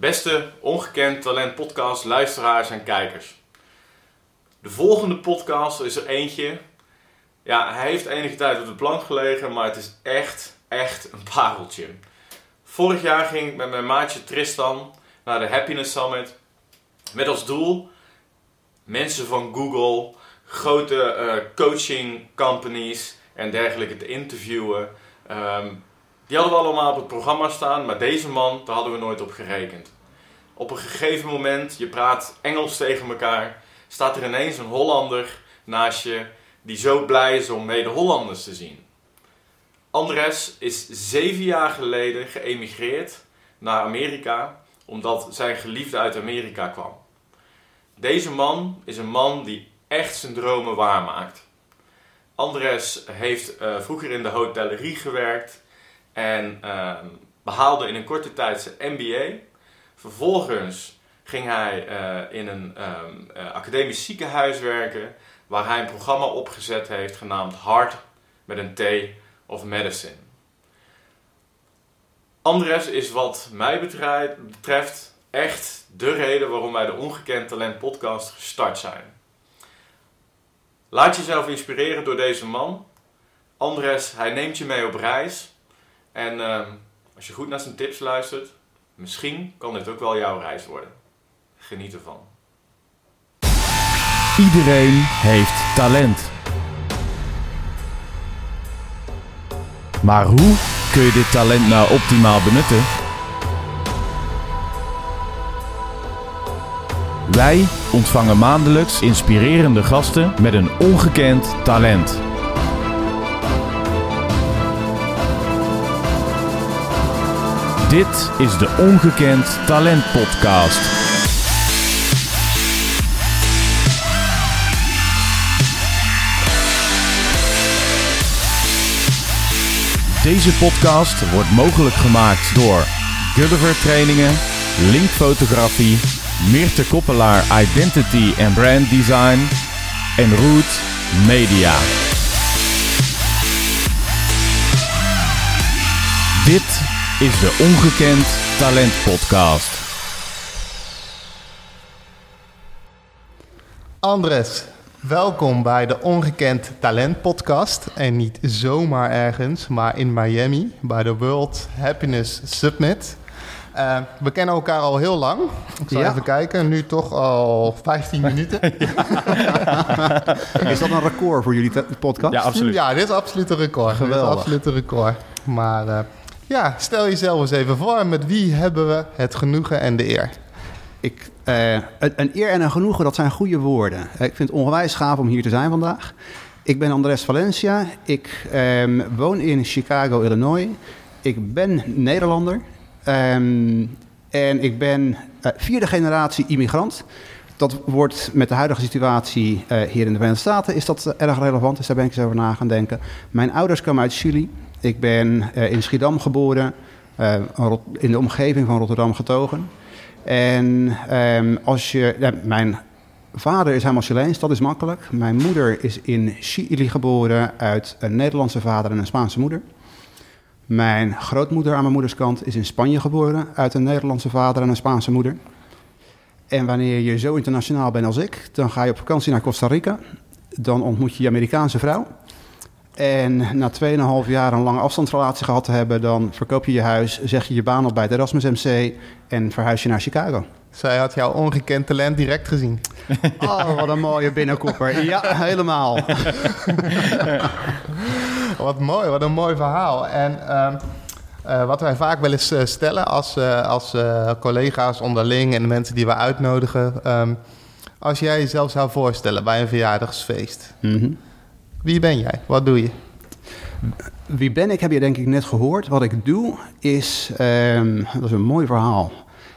Beste Ongekend Talent podcast luisteraars en kijkers. De volgende podcast is er eentje. Ja, hij heeft enige tijd op de plank gelegen, maar het is echt, echt een pareltje. Vorig jaar ging ik met mijn maatje Tristan naar de Happiness Summit. Met als doel mensen van Google, grote eh, coaching companies en dergelijke te interviewen. Ehm, die hadden we allemaal op het programma staan, maar deze man, daar hadden we nooit op gerekend. Op een gegeven moment, je praat Engels tegen elkaar, staat er ineens een Hollander naast je die zo blij is om mede-Hollanders te zien. Andres is zeven jaar geleden geëmigreerd naar Amerika omdat zijn geliefde uit Amerika kwam. Deze man is een man die echt zijn dromen waarmaakt. Andres heeft uh, vroeger in de hotellerie gewerkt en uh, behaalde in een korte tijd zijn MBA. Vervolgens ging hij uh, in een um, academisch ziekenhuis werken, waar hij een programma opgezet heeft genaamd Heart met een T of Medicine. Andres is wat mij betreft echt de reden waarom wij de Ongekend Talent podcast gestart zijn. Laat jezelf inspireren door deze man. Andres, hij neemt je mee op reis. En uh, als je goed naar zijn tips luistert, misschien kan dit ook wel jouw reis worden. Geniet ervan. Iedereen heeft talent. Maar hoe kun je dit talent nou optimaal benutten? Wij ontvangen maandelijks inspirerende gasten met een ongekend talent. Dit is de Ongekend Talent Podcast. Deze podcast wordt mogelijk gemaakt door Gulliver Trainingen, Link Fotografie, Meerte Koppelaar Identity en Brand Design en Root Media. Dit is de Ongekend Talent Podcast. Andres, welkom bij de Ongekend Talent Podcast. En niet zomaar ergens, maar in Miami bij de World Happiness Summit. Uh, we kennen elkaar al heel lang. Ik zal Ja. even kijken, nu toch al 15 minuten. Is dat een record voor jullie podcast? Ja, absoluut. Ja, dit is absoluut een record. Dit is Geweldig. absoluut een record. Maar eh, ja, stel jezelf eens even voor. Met wie hebben we het genoegen en de eer? Ik, eh, een, eer en een genoegen, dat zijn goede woorden. Eh, Ik vind het onwijs gaaf om hier te zijn vandaag. Ik ben Andres Valencia. Ik ehm, woon in Chicago, Illinois. Ik ben Nederlander. Ehm, en ik ben eh, vierde generatie immigrant. Dat wordt met de huidige situatie hier in de Verenigde Staten is dat erg relevant. Dus daar ben ik eens over na gaan denken. Mijn ouders komen uit Chili. Ik ben eh, in Schiedam geboren. eh, in de omgeving van Rotterdam getogen. En ehm, als je, ja, mijn vader is helemaal Chileens, dat is makkelijk. Mijn moeder is in Chili geboren uit een Nederlandse vader en een Spaanse moeder. Mijn grootmoeder aan mijn moeders kant is in Spanje geboren uit een Nederlandse vader en een Spaanse moeder. En wanneer je zo internationaal bent als ik, dan ga je op vakantie naar Costa Rica. Dan ontmoet je je Amerikaanse vrouw. En na 2,5 jaar een lange afstandsrelatie gehad te hebben, dan verkoop je je huis, zeg je je baan op bij het Erasmus MC en verhuis je naar Chicago. Zij had jouw ongekend talent direct gezien. Oh, wat een mooie binnenkopper. Ja, helemaal. Wat mooi, wat een mooi verhaal. En ehm, eh, wat wij vaak wel eens eh, stellen als, eh, als collega's onderling en de mensen die we uitnodigen. ehm, als jij jezelf zou voorstellen bij een verjaardagsfeest. Mhm. Wie ben jij? Wat doe je? Wie ben ik, heb je denk ik net gehoord. Wat ik doe is, ehm, dat is een mooi verhaal.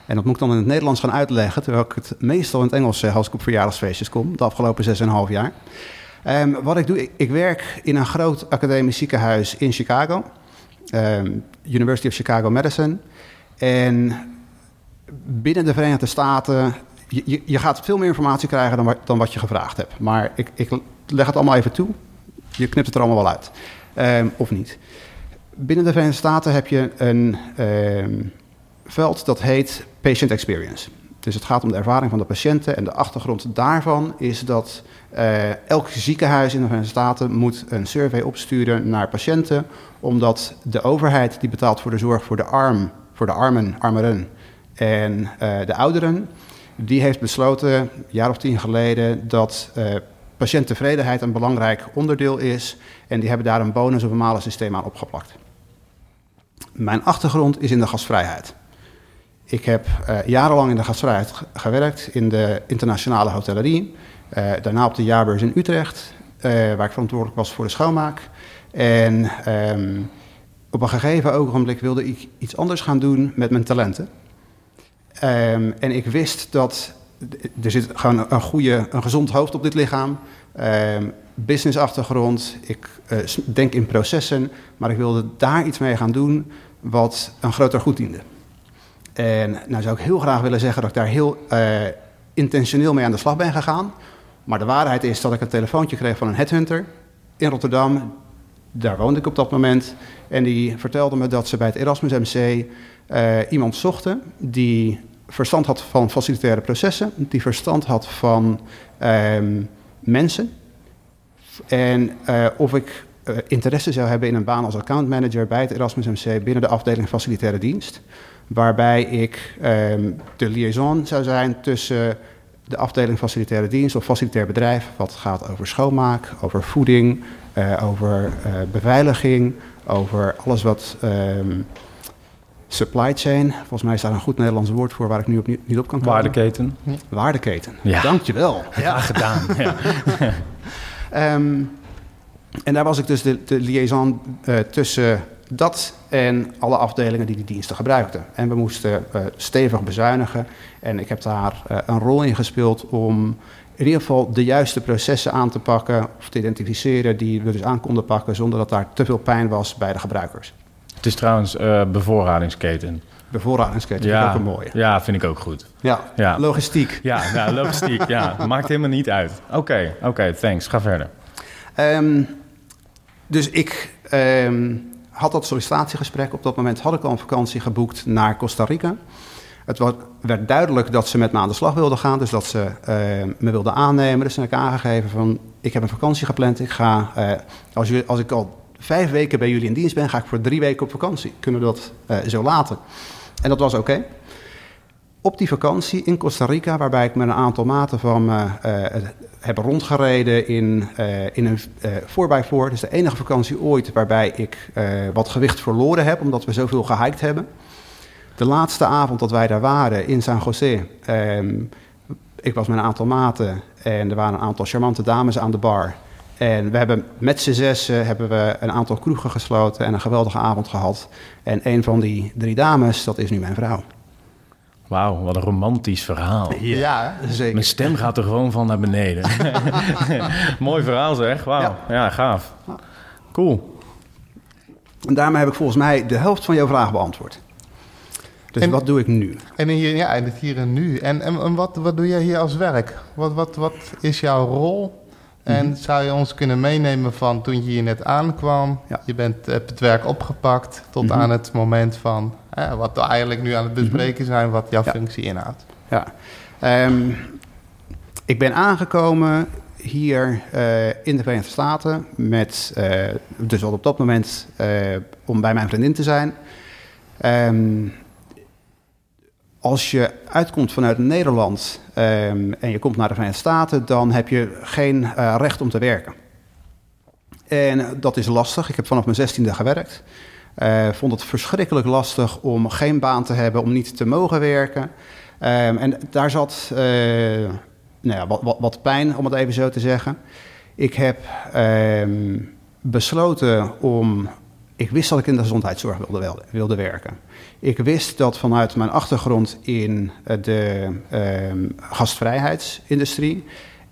En dat moet ik dan in het Nederlands gaan uitleggen, terwijl ik het meestal in het Engels zeg als ik op verjaardagsfeestjes kom, de afgelopen 6,5 jaar. Ehm, wat ik doe, ik, werk in een groot academisch ziekenhuis in Chicago, ehm, University of Chicago Medicine. En binnen de Verenigde Staten, je, je, je gaat veel meer informatie krijgen dan dan wat je gevraagd hebt. Maar ik, ik leg het allemaal even toe. Je knipt het er allemaal wel uit. Ehm, of niet. Binnen de Verenigde Staten heb je een ehm, veld dat heet patient experience. Dus het gaat om de ervaring van de patiënten. En de achtergrond daarvan is dat uh, elk ziekenhuis in de Verenigde Staten moet een survey opsturen naar patiënten. Omdat de overheid die betaalt voor de zorg voor de arm, voor de armen, armeren en uh, de ouderen, die heeft besloten, een jaar of tien geleden, dat uh, patiënttevredenheid een belangrijk onderdeel is. En die hebben daar een bonus- of een malensysteem aan opgeplakt. Mijn achtergrond is in de gastvrijheid. Ik heb uh, jarenlang in de gastvrijheid gewerkt in de internationale hotellerie. Uh, daarna op de jaarbeurs in Utrecht, uh, waar ik verantwoordelijk was voor de schoonmaak. En um, op een gegeven ogenblik wilde ik iets anders gaan doen met mijn talenten. Um, en ik wist dat er zit gewoon een goede, een gezond hoofd op dit lichaam. Um, businessachtergrond, ik uh, denk in processen, maar ik wilde daar iets mee gaan doen wat een groter goed diende. En nou zou ik heel graag willen zeggen dat ik daar heel uh, intentioneel mee aan de slag ben gegaan. Maar de waarheid is dat ik een telefoontje kreeg van een headhunter in Rotterdam. Daar woonde ik op dat moment. En die vertelde me dat ze bij het Erasmus MC uh, iemand zochten die verstand had van facilitaire processen, die verstand had van um, mensen. En uh, of ik uh, interesse zou hebben in een baan als accountmanager bij het Erasmus MC binnen de afdeling facilitaire dienst. Waarbij ik um, de liaison zou zijn tussen de afdeling facilitaire dienst of facilitair bedrijf, wat gaat over schoonmaak, over voeding, uh, over beveiliging, over alles wat um, supply chain, volgens mij is daar een goed Nederlands woord voor waar ik nu op, niet op kan komen. Waardeketen. Waardeketen, ja. dankjewel. Ja, gedaan. Ja. um, en daar was ik dus de, de liaison uh, tussen dat en alle afdelingen die die diensten gebruikten. En we moesten uh, stevig bezuinigen. En ik heb daar uh, een rol in gespeeld om in ieder geval de juiste processen aan te pakken of te identificeren die we dus aan konden pakken zonder dat daar te veel pijn was bij de gebruikers. Het is trouwens uh, bevoorradingsketen. Bevoorradingsketen, ja, vind ik ook een mooie. Ja, vind ik ook goed. Ja, ja. logistiek. Ja, nou, logistiek, ja. Maakt helemaal niet uit. Oké, okay, oké, okay, thanks. Ga verder. Um, dus ik um, had dat sollicitatiegesprek. Op dat moment had ik al een vakantie geboekt naar Costa Rica. Het werd duidelijk dat ze met me aan de slag wilden gaan. Dus dat ze uh, me wilden aannemen. Dus heb ik aangegeven van, ik heb een vakantie gepland. Ik ga, uh, als, jullie, als ik al vijf weken bij jullie in dienst ben, ga ik voor drie weken op vakantie. Kunnen we dat uh, zo laten? En dat was oké. Op die vakantie in Costa Rica, waarbij ik met een aantal maten van me heb rondgereden in, in een 4x4. Dus de enige vakantie ooit waarbij ik wat gewicht verloren heb, omdat we zoveel gehiked hebben. De laatste avond dat wij daar waren in San José, um, ik was met een aantal maten en er waren een aantal charmante dames aan de bar. En we hebben met z'n zessen hebben we een aantal kroegen gesloten en een geweldige avond gehad. En een van die drie dames, dat is nu mijn vrouw. Wauw, wat een romantisch verhaal. Ja, ja, zeker. Mijn stem gaat er gewoon van naar beneden. Mooi verhaal zeg, wauw. Ja. ja, gaaf. Cool. En daarmee heb ik volgens mij de helft van jouw vraag beantwoord. Dus en, wat doe ik nu? En hier, ja, en het hier en nu. En, en, en wat, wat doe jij hier als werk? Wat, wat, wat is jouw rol? En mm -hmm. zou je ons kunnen meenemen van toen je hier net aankwam, ja. je bent, hebt het werk opgepakt, tot mm -hmm. aan het moment van eh, wat we eigenlijk nu aan het bespreken zijn, wat jouw ja. functie inhoudt? Ja, um, ik ben aangekomen hier uh, in de Verenigde Staten met, uh, dus al op dat moment uh, om bij mijn vriendin te zijn. Um, als je uitkomt vanuit Nederland um, en je komt naar de Verenigde Staten, dan heb je geen uh, recht om te werken. En dat is lastig. Ik heb vanaf mijn zestiende gewerkt. Uh, vond het verschrikkelijk lastig om geen baan te hebben, om niet te mogen werken. Um, en daar zat uh, nou ja, wat, wat, wat, pijn, om het even zo te zeggen. Ik heb um, besloten om. Ik wist dat ik in de gezondheidszorg wilde, wilde werken. Ik wist dat vanuit mijn achtergrond in de um, gastvrijheidsindustrie.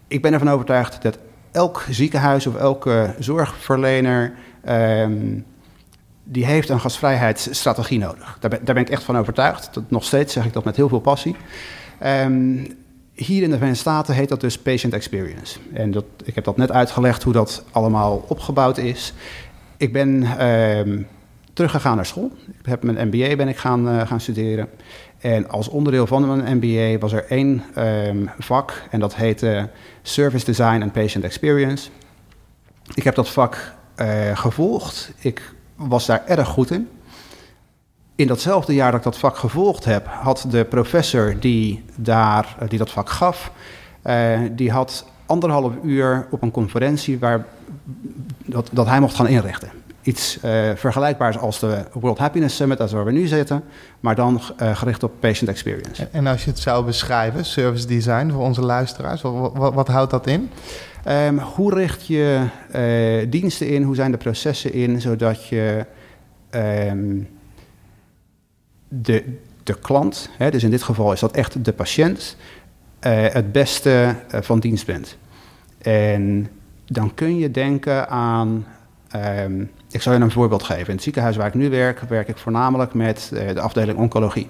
Ik ben ervan overtuigd dat elk ziekenhuis of elke zorgverlener. Um, die heeft een gastvrijheidsstrategie nodig. Daar ben, daar ben, ik echt van overtuigd. Dat, nog steeds zeg ik dat met heel veel passie. Um, hier in de Verenigde Staten heet dat dus patient experience. En dat, ik heb dat net uitgelegd hoe dat allemaal opgebouwd is. Ik ben teruggegaan naar school. Ik heb mijn MBA ben ik gaan, gaan studeren. En als onderdeel van mijn MBA was er één ehm, vak en dat heette Service Design and Patient Experience. Ik heb dat vak gevolgd. Ik was daar erg goed in. In datzelfde jaar dat ik dat vak gevolgd heb, had de professor die, daar, die dat vak gaf, die had anderhalf uur op een conferentie waar, dat, dat hij mocht gaan inrichten. Iets uh, vergelijkbaars als de World Happiness Summit, als waar we nu zitten, maar dan uh, gericht op patient experience. En als je het zou beschrijven, service design voor onze luisteraars, wat, wat, wat houdt dat in? Um, hoe richt je uh, diensten in? Hoe zijn de processen in, zodat je um, de, de klant, hè, dus in dit geval is dat echt de patiënt, het beste van dienst bent. En dan kun je denken aan. Um, ik zal je een voorbeeld geven. In het ziekenhuis waar ik nu werk, werk ik voornamelijk met uh, de afdeling oncologie.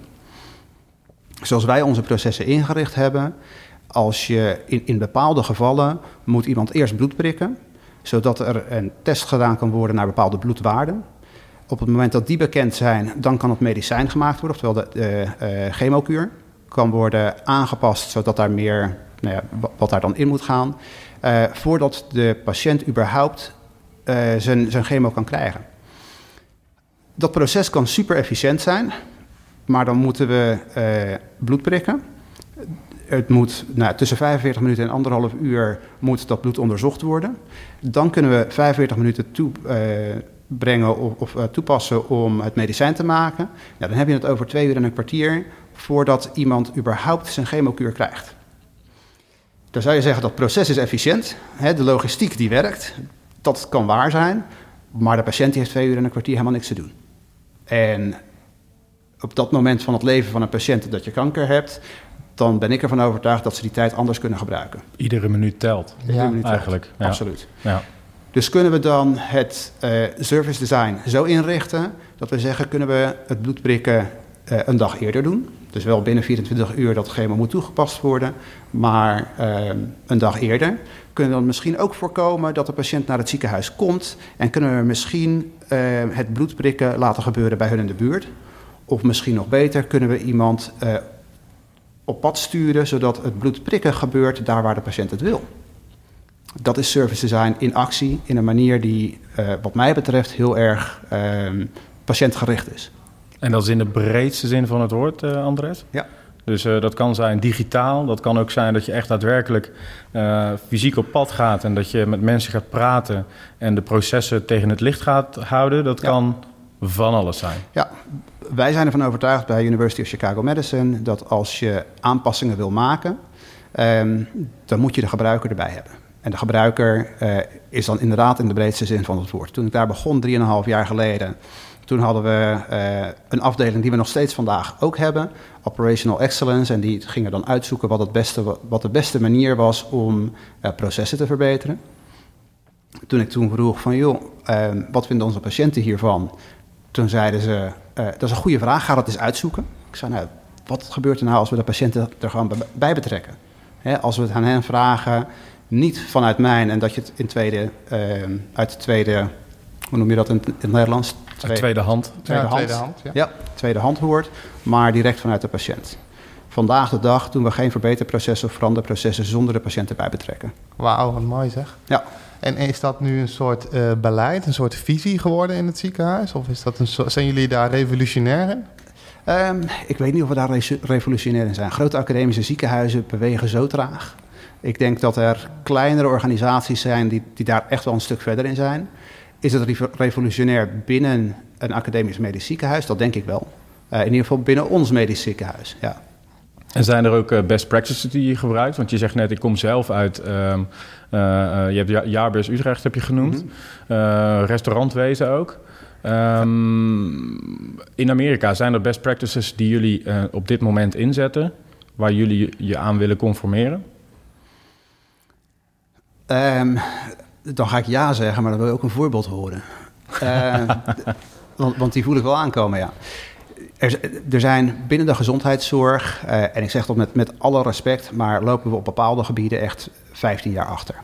Zoals wij onze processen ingericht hebben, als je in, in bepaalde gevallen moet iemand eerst bloed prikken, zodat er een test gedaan kan worden naar bepaalde bloedwaarden. Op het moment dat die bekend zijn, dan kan het medicijn gemaakt worden, oftewel de, de uh, chemokuur kan worden aangepast zodat daar meer, nou ja, wat daar dan in moet gaan, uh, voordat de patiënt überhaupt zijn, zijn chemo kan krijgen. Dat proces kan super efficiënt zijn, maar dan moeten we uh, bloed prikken. Het moet nou, tussen 45 minuten en anderhalf uur moet dat bloed onderzocht worden. Dan kunnen we 45 minuten toe, brengen of, of toepassen om het medicijn te maken. Nou, dan heb je het over twee uur en een kwartier voordat iemand überhaupt zijn chemokuur krijgt. Dan zou je zeggen dat proces is efficiënt, hè, de logistiek die werkt, dat kan waar zijn, maar de patiënt die heeft twee uur en een kwartier helemaal niks te doen. En op dat moment van het leven van een patiënt dat je kanker hebt, dan ben ik ervan overtuigd dat ze die tijd anders kunnen gebruiken. Iedere minuut telt. Iedere ja, minuut eigenlijk. Telt. Ja. Absoluut. Ja. Dus kunnen we dan het uh, service design zo inrichten dat we zeggen, kunnen we het bloed prikken uh, een dag eerder doen? Dus wel binnen 24 uur dat chemo moet toegepast worden, maar uh, een dag eerder. Kunnen we dan misschien ook voorkomen dat de patiënt naar het ziekenhuis komt en kunnen we misschien uh, het bloedprikken laten gebeuren bij hun in de buurt? Of misschien nog beter, kunnen we iemand uh, op pad sturen zodat het bloedprikken gebeurt daar waar de patiënt het wil? Dat is service design in actie, in een manier die, wat mij betreft, heel erg patiëntgericht is. En dat is in de breedste zin van het woord, Andres? Ja. Dus uh, dat kan zijn digitaal, dat kan ook zijn dat je echt daadwerkelijk uh, fysiek op pad gaat en dat je met mensen gaat praten en de processen tegen het licht gaat houden. Dat ja. kan van alles zijn. Ja, wij zijn ervan overtuigd bij University of Chicago Medicine dat als je aanpassingen wil maken, um, dan moet je de gebruiker erbij hebben. En de gebruiker uh, is dan inderdaad in de breedste zin van het woord. Toen ik daar begon, 3,5 jaar geleden, toen hadden we uh, een afdeling die we nog steeds vandaag ook hebben, Operational Excellence. En die gingen dan uitzoeken wat, het beste, wat de beste manier was om uh, processen te verbeteren. Toen ik toen vroeg van, joh, uh, wat vinden onze patiënten hiervan? Toen zeiden ze, dat is een goede vraag, ga dat eens uitzoeken. Ik zei, nou, wat gebeurt er nou als we de patiënten er gewoon bij betrekken? Als we het aan hen vragen, niet vanuit mijn en dat je het in tweede, uit de tweede, hoe noem je dat in het Nederlands? Tweede, tweede hand. Tweede, ja, hand. tweede hand. Ja. ja, tweede hand hoort, maar direct vanuit de patiënt. Vandaag de dag doen we geen verbeterprocessen of veranderprocessen zonder de patiënt erbij betrekken. Wauw, wat mooi zeg. Ja. En is dat nu een soort uh, beleid, een soort visie geworden in het ziekenhuis? Of is dat een so zijn jullie daar revolutionair in? Um, ik weet niet of we daar re revolutionair in zijn. Grote academische ziekenhuizen bewegen zo traag. Ik denk dat er kleinere organisaties zijn die, die daar echt wel een stuk verder in zijn. Is het revolutionair binnen een academisch medisch ziekenhuis? Dat denk ik wel. Uh, in ieder geval binnen ons medisch ziekenhuis, ja. En zijn er ook uh, best practices die je gebruikt? Want je zegt net, ik kom zelf uit... Um, uh, je hebt ja Jaarbeurs Utrecht heb je genoemd. Mm -hmm. restaurantwezen ook. Um, in Amerika zijn er best practices die jullie op dit moment inzetten... waar jullie je aan willen conformeren? Um, dan ga ik ja zeggen, maar dan wil je ook een voorbeeld horen. uh, want, want, die voel ik wel aankomen, ja. Er, er zijn binnen de gezondheidszorg, uh, en ik zeg dat met, met alle respect, maar lopen we op bepaalde gebieden echt 15 jaar achter.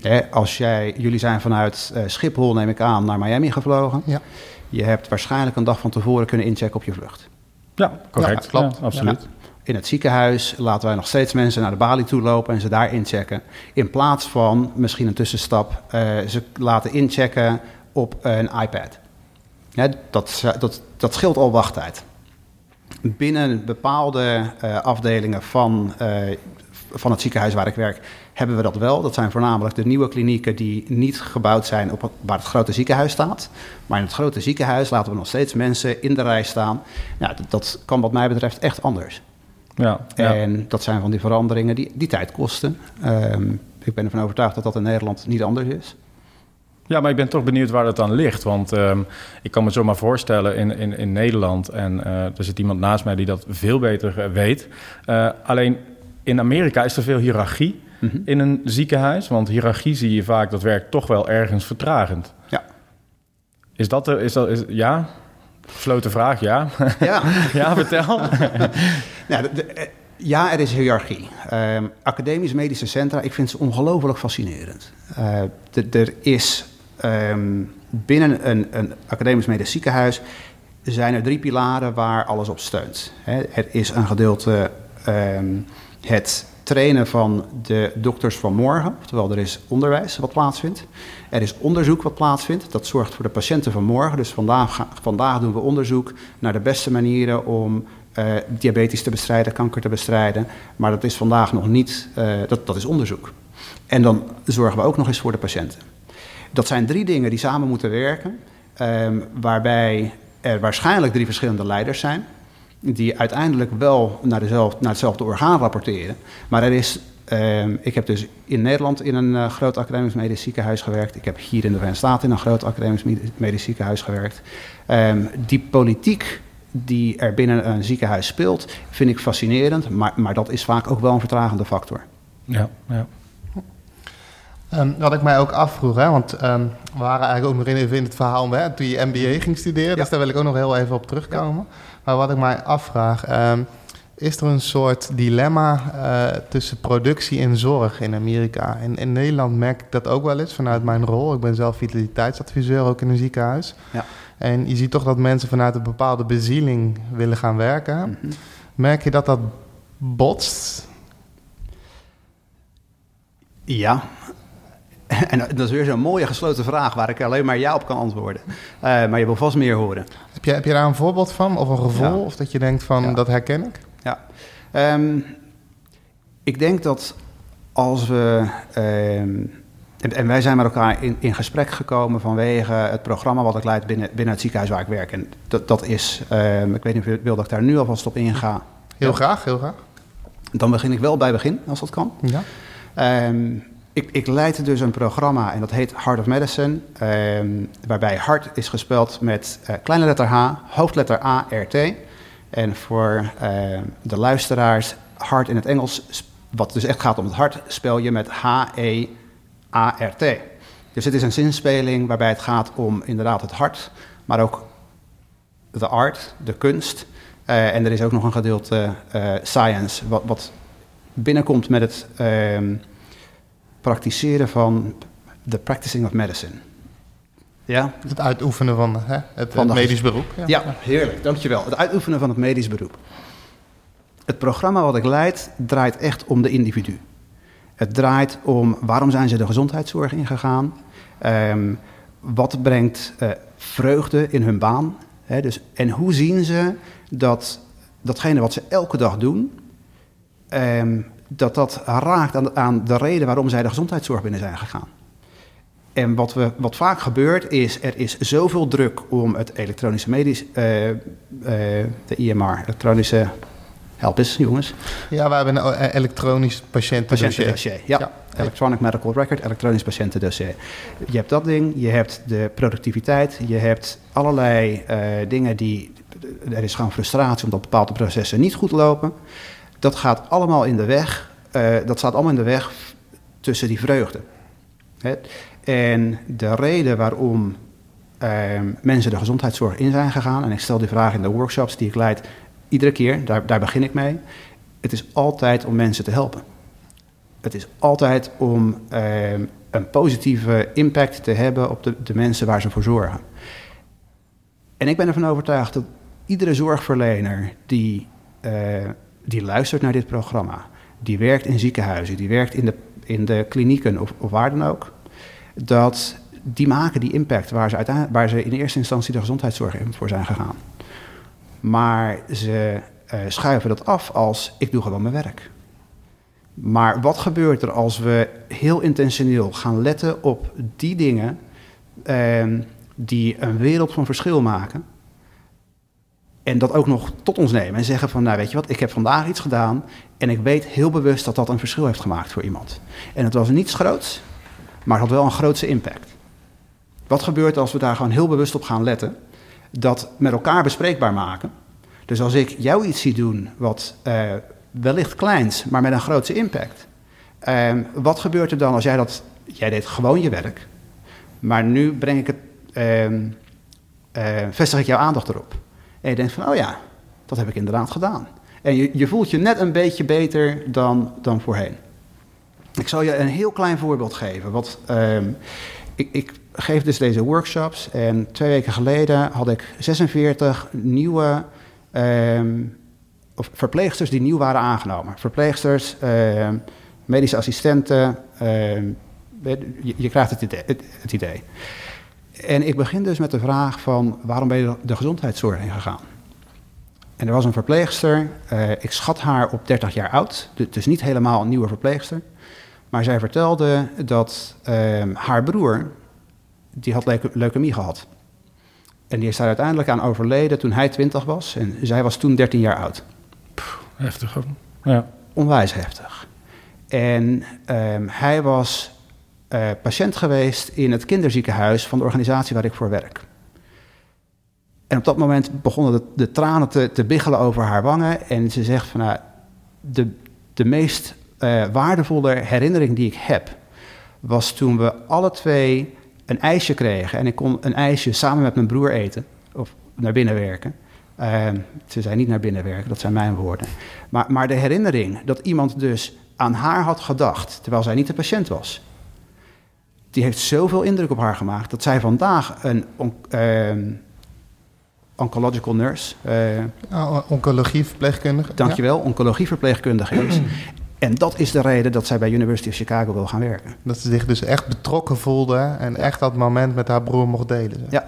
Hè, als jij, jullie zijn vanuit uh, Schiphol, neem ik aan, naar Miami gevlogen. Ja. Je hebt waarschijnlijk een dag van tevoren kunnen inchecken op je vlucht. Ja, correct. Ja, klopt. Ja, absoluut. In het ziekenhuis laten wij nog steeds mensen naar de balie toe lopen en ze daar inchecken. In plaats van misschien een tussenstap, eh, ze laten inchecken op een iPad. Dat, dat, dat scheelt al wachttijd. Binnen bepaalde eh, afdelingen van, eh, van het ziekenhuis waar ik werk, hebben we dat wel. Dat zijn voornamelijk de nieuwe klinieken die niet gebouwd zijn op waar het grote ziekenhuis staat. Maar in het grote ziekenhuis laten we nog steeds mensen in de rij staan. Dat, dat kan wat mij betreft echt anders. Ja, ja. En dat zijn van die veranderingen die, die tijd kosten. Ehm, ik ben ervan overtuigd dat dat in Nederland niet anders is. Ja, maar ik ben toch benieuwd waar dat aan ligt. Want ehm, ik kan me zomaar voorstellen in, in, in Nederland... en eh, er zit iemand naast mij die dat veel beter eh, weet. Eh, alleen in Amerika is er veel hiërarchie Mhm. in een ziekenhuis. Want hiërarchie zie je vaak, dat werkt toch wel ergens vertragend. Ja. Is dat er? Is dat, is, ja? Gesloten vraag, ja. Ja, ja, vertel. nou, eh, ja er is hiërarchie. Ehm, academisch-medische centra, ik vind ze ongelooflijk fascinerend. Eh, er is ehm, binnen een, een academisch-medisch ziekenhuis... zijn er drie pilaren waar alles op steunt. Hè, er is een gedeelte ehm, het trainen van de dokters van morgen. Oftewel, er is onderwijs wat plaatsvindt. Er is onderzoek wat plaatsvindt. Dat zorgt voor de patiënten van morgen. Dus vandaag, vandaag doen we onderzoek naar de beste manieren om diabetes te bestrijden, kanker te bestrijden. Maar dat is vandaag nog niet, eh, dat, dat is onderzoek. En dan zorgen we ook nog eens voor de patiënten. Dat zijn drie dingen die samen moeten werken, ehm, waarbij er waarschijnlijk drie verschillende leiders zijn, die uiteindelijk wel naar, dezelfde, naar hetzelfde orgaan rapporteren. Maar er is, ehm, ik heb dus in Nederland in een eh, groot academisch medisch ziekenhuis gewerkt. Ik heb hier in de Verenigde Staten in een groot academisch medi- medisch ziekenhuis gewerkt. Ehm, die politiek die er binnen een ziekenhuis speelt, vind ik fascinerend, maar, maar dat is vaak ook wel een vertragende factor. ja, ja. Ehm, wat ik mij ook afvroeg, hè, want ehm, we waren eigenlijk ook nog even in het verhaal hè, toen je MBA ging studeren, dus daar wil ik ook nog heel even op terugkomen. Maar wat ik mij afvraag, ehm, is er een soort dilemma eh, tussen productie en zorg in Amerika? In, in Nederland merk ik dat ook wel eens vanuit mijn rol. Ik ben zelf vitaliteitsadviseur ook in een ziekenhuis. Ja. En je ziet toch dat mensen vanuit een bepaalde bezieling willen gaan werken. Mhm. Merk je dat dat botst? Ja. En dat is weer zo'n mooie gesloten vraag waar ik alleen maar ja op kan antwoorden. Eh, maar je wil vast meer horen. Heb je, heb je daar een voorbeeld van of een gevoel? Ja. Of dat je denkt van, Ja. dat herken ik? Ja. Ehm, ik denk dat als we. ehm, en, en wij zijn met elkaar in, in gesprek gekomen vanwege het programma wat ik leid binnen, binnen het ziekenhuis waar ik werk. En dat, dat is. ehm, ik weet niet of je wil dat ik daar nu alvast op inga. Heel Ja. graag, heel graag. Dan begin ik wel bij begin, als dat kan. Ja. Ik, ik leid dus een programma en dat heet Heart of Medicine. waarbij hart is gespeld met eh, kleine letter H, hoofdletter A, R, T. En voor ehm, de luisteraars, hart in het Engels, wat dus echt gaat om het hart, spel je met H-E-A-R-T. Dus het is een zinspeling waarbij het gaat om inderdaad het hart, maar ook de art, de kunst. Eh, en er is ook nog een gedeelte eh, science, wat, wat binnenkomt met het praktiseren van the practicing of medicine. Ja? Het uitoefenen van hè, het, Van het de- medisch beroep. Ja, heerlijk, dankjewel. Het uitoefenen van het medisch beroep. Het programma wat ik leid draait echt om de individu. Het draait om waarom zijn ze de gezondheidszorg ingegaan? Ehm wat brengt eh, vreugde in hun baan? Hè, dus, en hoe zien ze dat datgene wat ze elke dag doen, ehm, dat dat raakt aan, aan de reden waarom zij de gezondheidszorg binnen zijn gegaan? En wat, we, wat vaak gebeurt is, er is zoveel druk om het elektronische medisch, eh, eh, de IMR, elektronische, help eens jongens, Ja, we hebben een eh, elektronisch patiëntendossier. patiëntendossier. Ja. Ja. Electronic Medical Record, elektronisch patiëntendossier. Je hebt dat ding, je hebt de productiviteit, je hebt allerlei dingen die, er is gewoon frustratie omdat bepaalde processen niet goed lopen. Dat gaat allemaal in de weg, dat staat allemaal in de weg tussen die vreugde. Hè? En de reden waarom ehm, mensen de gezondheidszorg in zijn gegaan, en ik stel die vraag in de workshops die ik leid, iedere keer, daar, daar begin ik mee. Het is altijd om mensen te helpen. Het is altijd om ehm, een positieve impact te hebben op de, de mensen waar ze voor zorgen. En ik ben ervan overtuigd dat iedere zorgverlener die, eh, die luistert naar dit programma, die werkt in ziekenhuizen, die werkt in de, in de klinieken of, of waar dan ook, dat die maken die impact waar ze, waar ze in eerste instantie de gezondheidszorg in voor zijn gegaan. Maar ze uh, schuiven dat af als ik doe gewoon mijn werk. Maar wat gebeurt er als we heel intentioneel gaan letten op die dingen uh, die een wereld van verschil maken? En dat ook nog tot ons nemen en zeggen van, nou weet je wat, ik heb vandaag iets gedaan en ik weet heel bewust dat dat een verschil heeft gemaakt voor iemand. En het was niets groots, maar het had wel een grootse impact. Wat gebeurt als we daar gewoon heel bewust op gaan letten? Dat met elkaar bespreekbaar maken. Dus als ik jou iets zie doen wat uh, wellicht kleins, maar met een grootse impact. Uh, wat gebeurt er dan als jij dat... Jij deed gewoon je werk, maar nu breng ik het... Uh, vestig ik jouw aandacht erop. En je denkt van, oh ja, dat heb ik inderdaad gedaan. En je, je voelt je net een beetje beter dan, dan voorheen. Ik zal je een heel klein voorbeeld geven. Wat, um, ik, ik, geef dus deze workshops en twee weken geleden had ik 46 nieuwe of verpleegsters die nieuw waren aangenomen. Verpleegsters, um, medische assistenten, je, je, krijgt het idee. En ik begin dus met de vraag van waarom ben je de gezondheidszorg ingegaan? En er was een verpleegster, uh, ik schat haar op 30 jaar oud, dus niet helemaal een nieuwe verpleegster. Maar zij vertelde dat uh, haar broer, die had leuke leukemie gehad. En die is daar uiteindelijk aan overleden toen hij 20 was en zij was toen 13 jaar oud. Pff, heftig hoor. Ja. Onwijs heftig. En um, hij was uh, patiënt geweest in het kinderziekenhuis van de organisatie waar ik voor werk. En op dat moment begonnen de, de tranen te, te, biggelen over haar wangen. En ze zegt van nou, de, de meest uh, waardevolle herinnering die ik heb, was toen we alle twee een ijsje kregen. En ik kon een ijsje samen met mijn broer eten, of naar binnen werken. Uh, ze zei niet naar binnen werken, dat zijn mijn woorden. Maar, maar de herinnering dat iemand dus aan haar had gedacht, terwijl zij niet de patiënt was die heeft zoveel indruk op haar gemaakt dat zij vandaag een on uh, oncological nurse. Uh, oncologieverpleegkundige. Dankjewel, ja. oncologieverpleegkundige is. En dat is de reden dat zij bij University of Chicago wil gaan werken. Dat ze zich dus echt betrokken voelde en echt dat moment met haar broer mocht delen. Ja,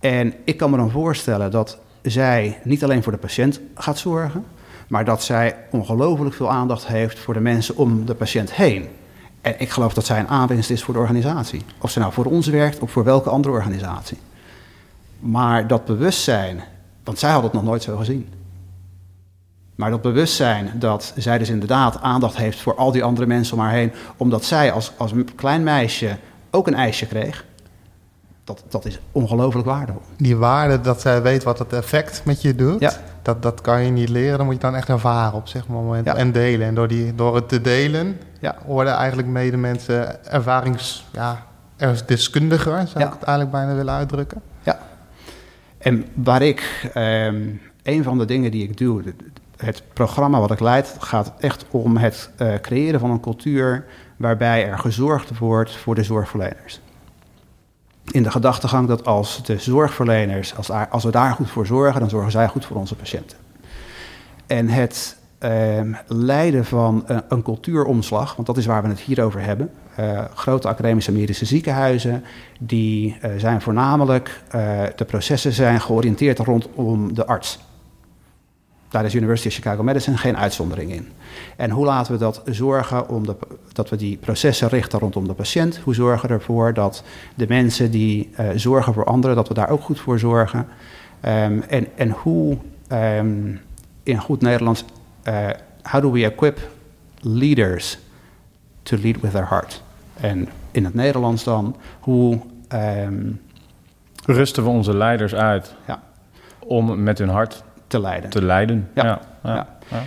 en ik kan me dan voorstellen dat zij niet alleen voor de patiënt gaat zorgen, maar dat zij ongelooflijk veel aandacht heeft voor de mensen om de patiënt heen. En ik geloof dat zij een aanwinst is voor de organisatie. Of ze nou voor ons werkt of voor welke andere organisatie. Maar dat bewustzijn, want zij had het nog nooit zo gezien. Maar dat bewustzijn dat zij dus inderdaad aandacht heeft voor al die andere mensen om haar heen, omdat zij als, als klein meisje ook een ijsje kreeg, dat, dat is ongelooflijk waardevol. Die waarde dat zij weet wat het effect met je doet, ja. dat, dat kan je niet leren. Dan moet je dan echt ervaren op zeg maar moment ja. en delen. En door, die, door het te delen ja. worden eigenlijk medemensen ervarings... Ja, deskundiger, zou ik het eigenlijk bijna willen uitdrukken. Ja. En waar ik... Um, een van de dingen die ik doe... Het programma wat ik leid gaat echt om het uh, creëren van een cultuur... waarbij er gezorgd wordt voor de zorgverleners in de gedachtegang dat als de zorgverleners, als, als, we daar goed voor zorgen, dan zorgen zij goed voor onze patiënten. En het uh, leiden van een, een, cultuuromslag, want dat is waar we het hier over hebben. Uh, grote academische medische ziekenhuizen, die zijn voornamelijk, eh, de processen zijn georiënteerd rondom de arts. Daar is University of Chicago Medicine geen uitzondering in. En hoe laten we dat zorgen om de, dat we die processen richten rondom de patiënt? Hoe zorgen we ervoor dat de mensen die uh, zorgen voor anderen, dat we daar ook goed voor zorgen? Um, en, en hoe, um, in goed Nederlands, uh, how do we equip leaders to lead with their heart? En in het Nederlands dan, hoe... Um, Rusten we onze leiders uit ja. om met hun hart te leiden. Te leiden, ja. ja, ja. ja.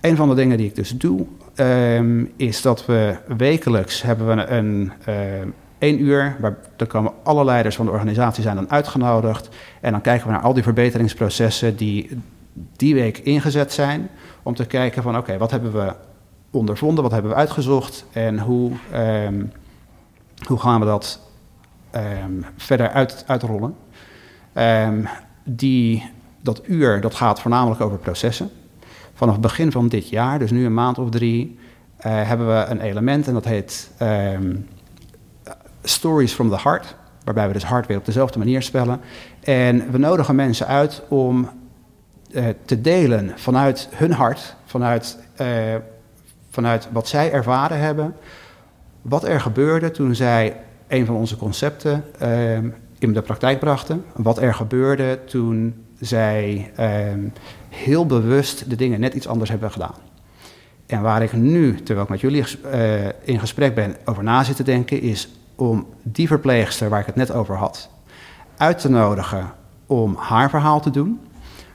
Een van de dingen die ik dus doe, um, is dat we wekelijks hebben we een één uur, waar dan komen alle leiders van de organisatie zijn dan uitgenodigd. En dan kijken we naar al die verbeteringsprocessen die die week ingezet zijn. Om te kijken van oké, okay, wat hebben we ondervonden, wat hebben we uitgezocht en hoe, um, hoe gaan we dat um, verder uit, uitrollen. die, dat uur dat gaat voornamelijk over processen. Vanaf begin van dit jaar, dus nu een maand of drie, uh, hebben we een element en dat heet um, Stories from the Heart. Waarbij we dus hart weer op dezelfde manier spellen. En we nodigen mensen uit om uh, te delen vanuit hun hart, vanuit, uh, vanuit wat zij ervaren hebben, wat er gebeurde toen zij een van onze concepten uh, in de praktijk brachten. Wat er gebeurde toen zij heel bewust de dingen net iets anders hebben gedaan. En waar ik nu, terwijl ik met jullie uh, in gesprek ben, over na zit te denken, is om die verpleegster waar ik het net over had, uit te nodigen om haar verhaal te doen.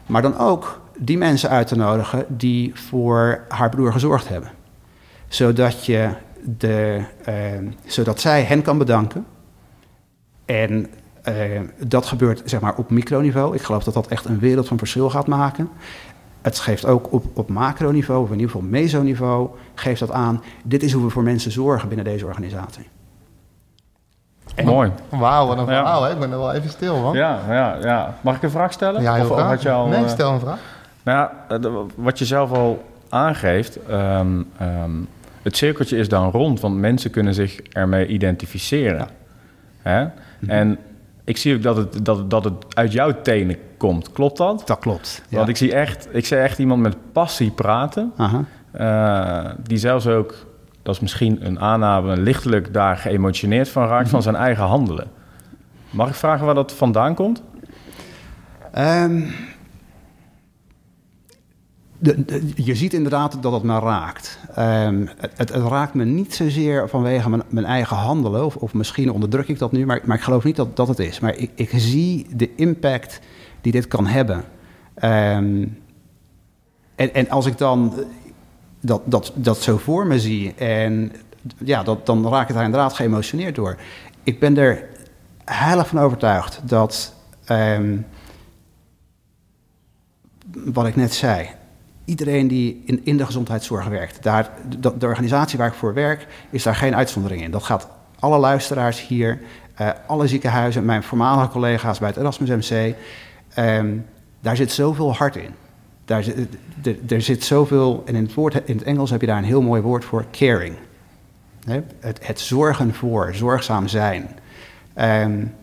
Maar dan ook die mensen uit te nodigen die voor haar broer gezorgd hebben. Zodat, je de, uh, zodat zij hen kan bedanken. En uh, dat gebeurt zeg maar, op microniveau. Ik geloof dat dat echt een wereld van verschil gaat maken. Het geeft ook op, op macroniveau, of in ieder geval mesoniveau, geeft dat aan. Dit is hoe we voor mensen zorgen binnen deze organisatie. En Mooi. Wauw, wat een verhaal. Ik ben er wel even stil van. Ja, ja, ja. Mag ik een vraag stellen? Ja, of, graag. Had je al, nee, stel een vraag. Nou ja, wat je zelf al aangeeft, um, um, het cirkeltje is dan rond, want mensen kunnen zich ermee identificeren. Ja. Hè? Mm-hmm. En ik zie ook dat het, dat, dat het uit jouw tenen komt. Klopt dat? Dat klopt. Ja. Want ik zie echt, ik zie echt iemand met passie praten. Uh, die zelfs ook, dat is misschien een aanname, lichtelijk daar geëmotioneerd van raakt van zijn eigen handelen. Mag ik vragen waar dat vandaan komt? Um, je ziet inderdaad dat het me raakt. Um, het, het, raakt me niet zozeer vanwege mijn, eigen handelen, of, misschien onderdruk ik dat nu, maar, maar ik geloof niet dat dat het is. Maar ik, ik zie de impact die dit kan hebben. Um, en, en, als ik dan dat, dat, dat zo voor me zie, en ja, dat, dan raak ik daar inderdaad geëmotioneerd door. Ik ben er heilig van overtuigd dat, um, wat ik net zei, iedereen die in, in de gezondheidszorg werkt, daar, de, de, organisatie waar ik voor werk, is daar geen uitzondering in. Dat gaat alle luisteraars hier, uh, alle ziekenhuizen, mijn voormalige collega's bij het Erasmus MC. Um, daar zit zoveel hart in. Daar zit, er zit zoveel, en in het, woord, in het Engels heb je daar een heel mooi woord voor, caring. Het, het zorgen voor, zorgzaam zijn. Um,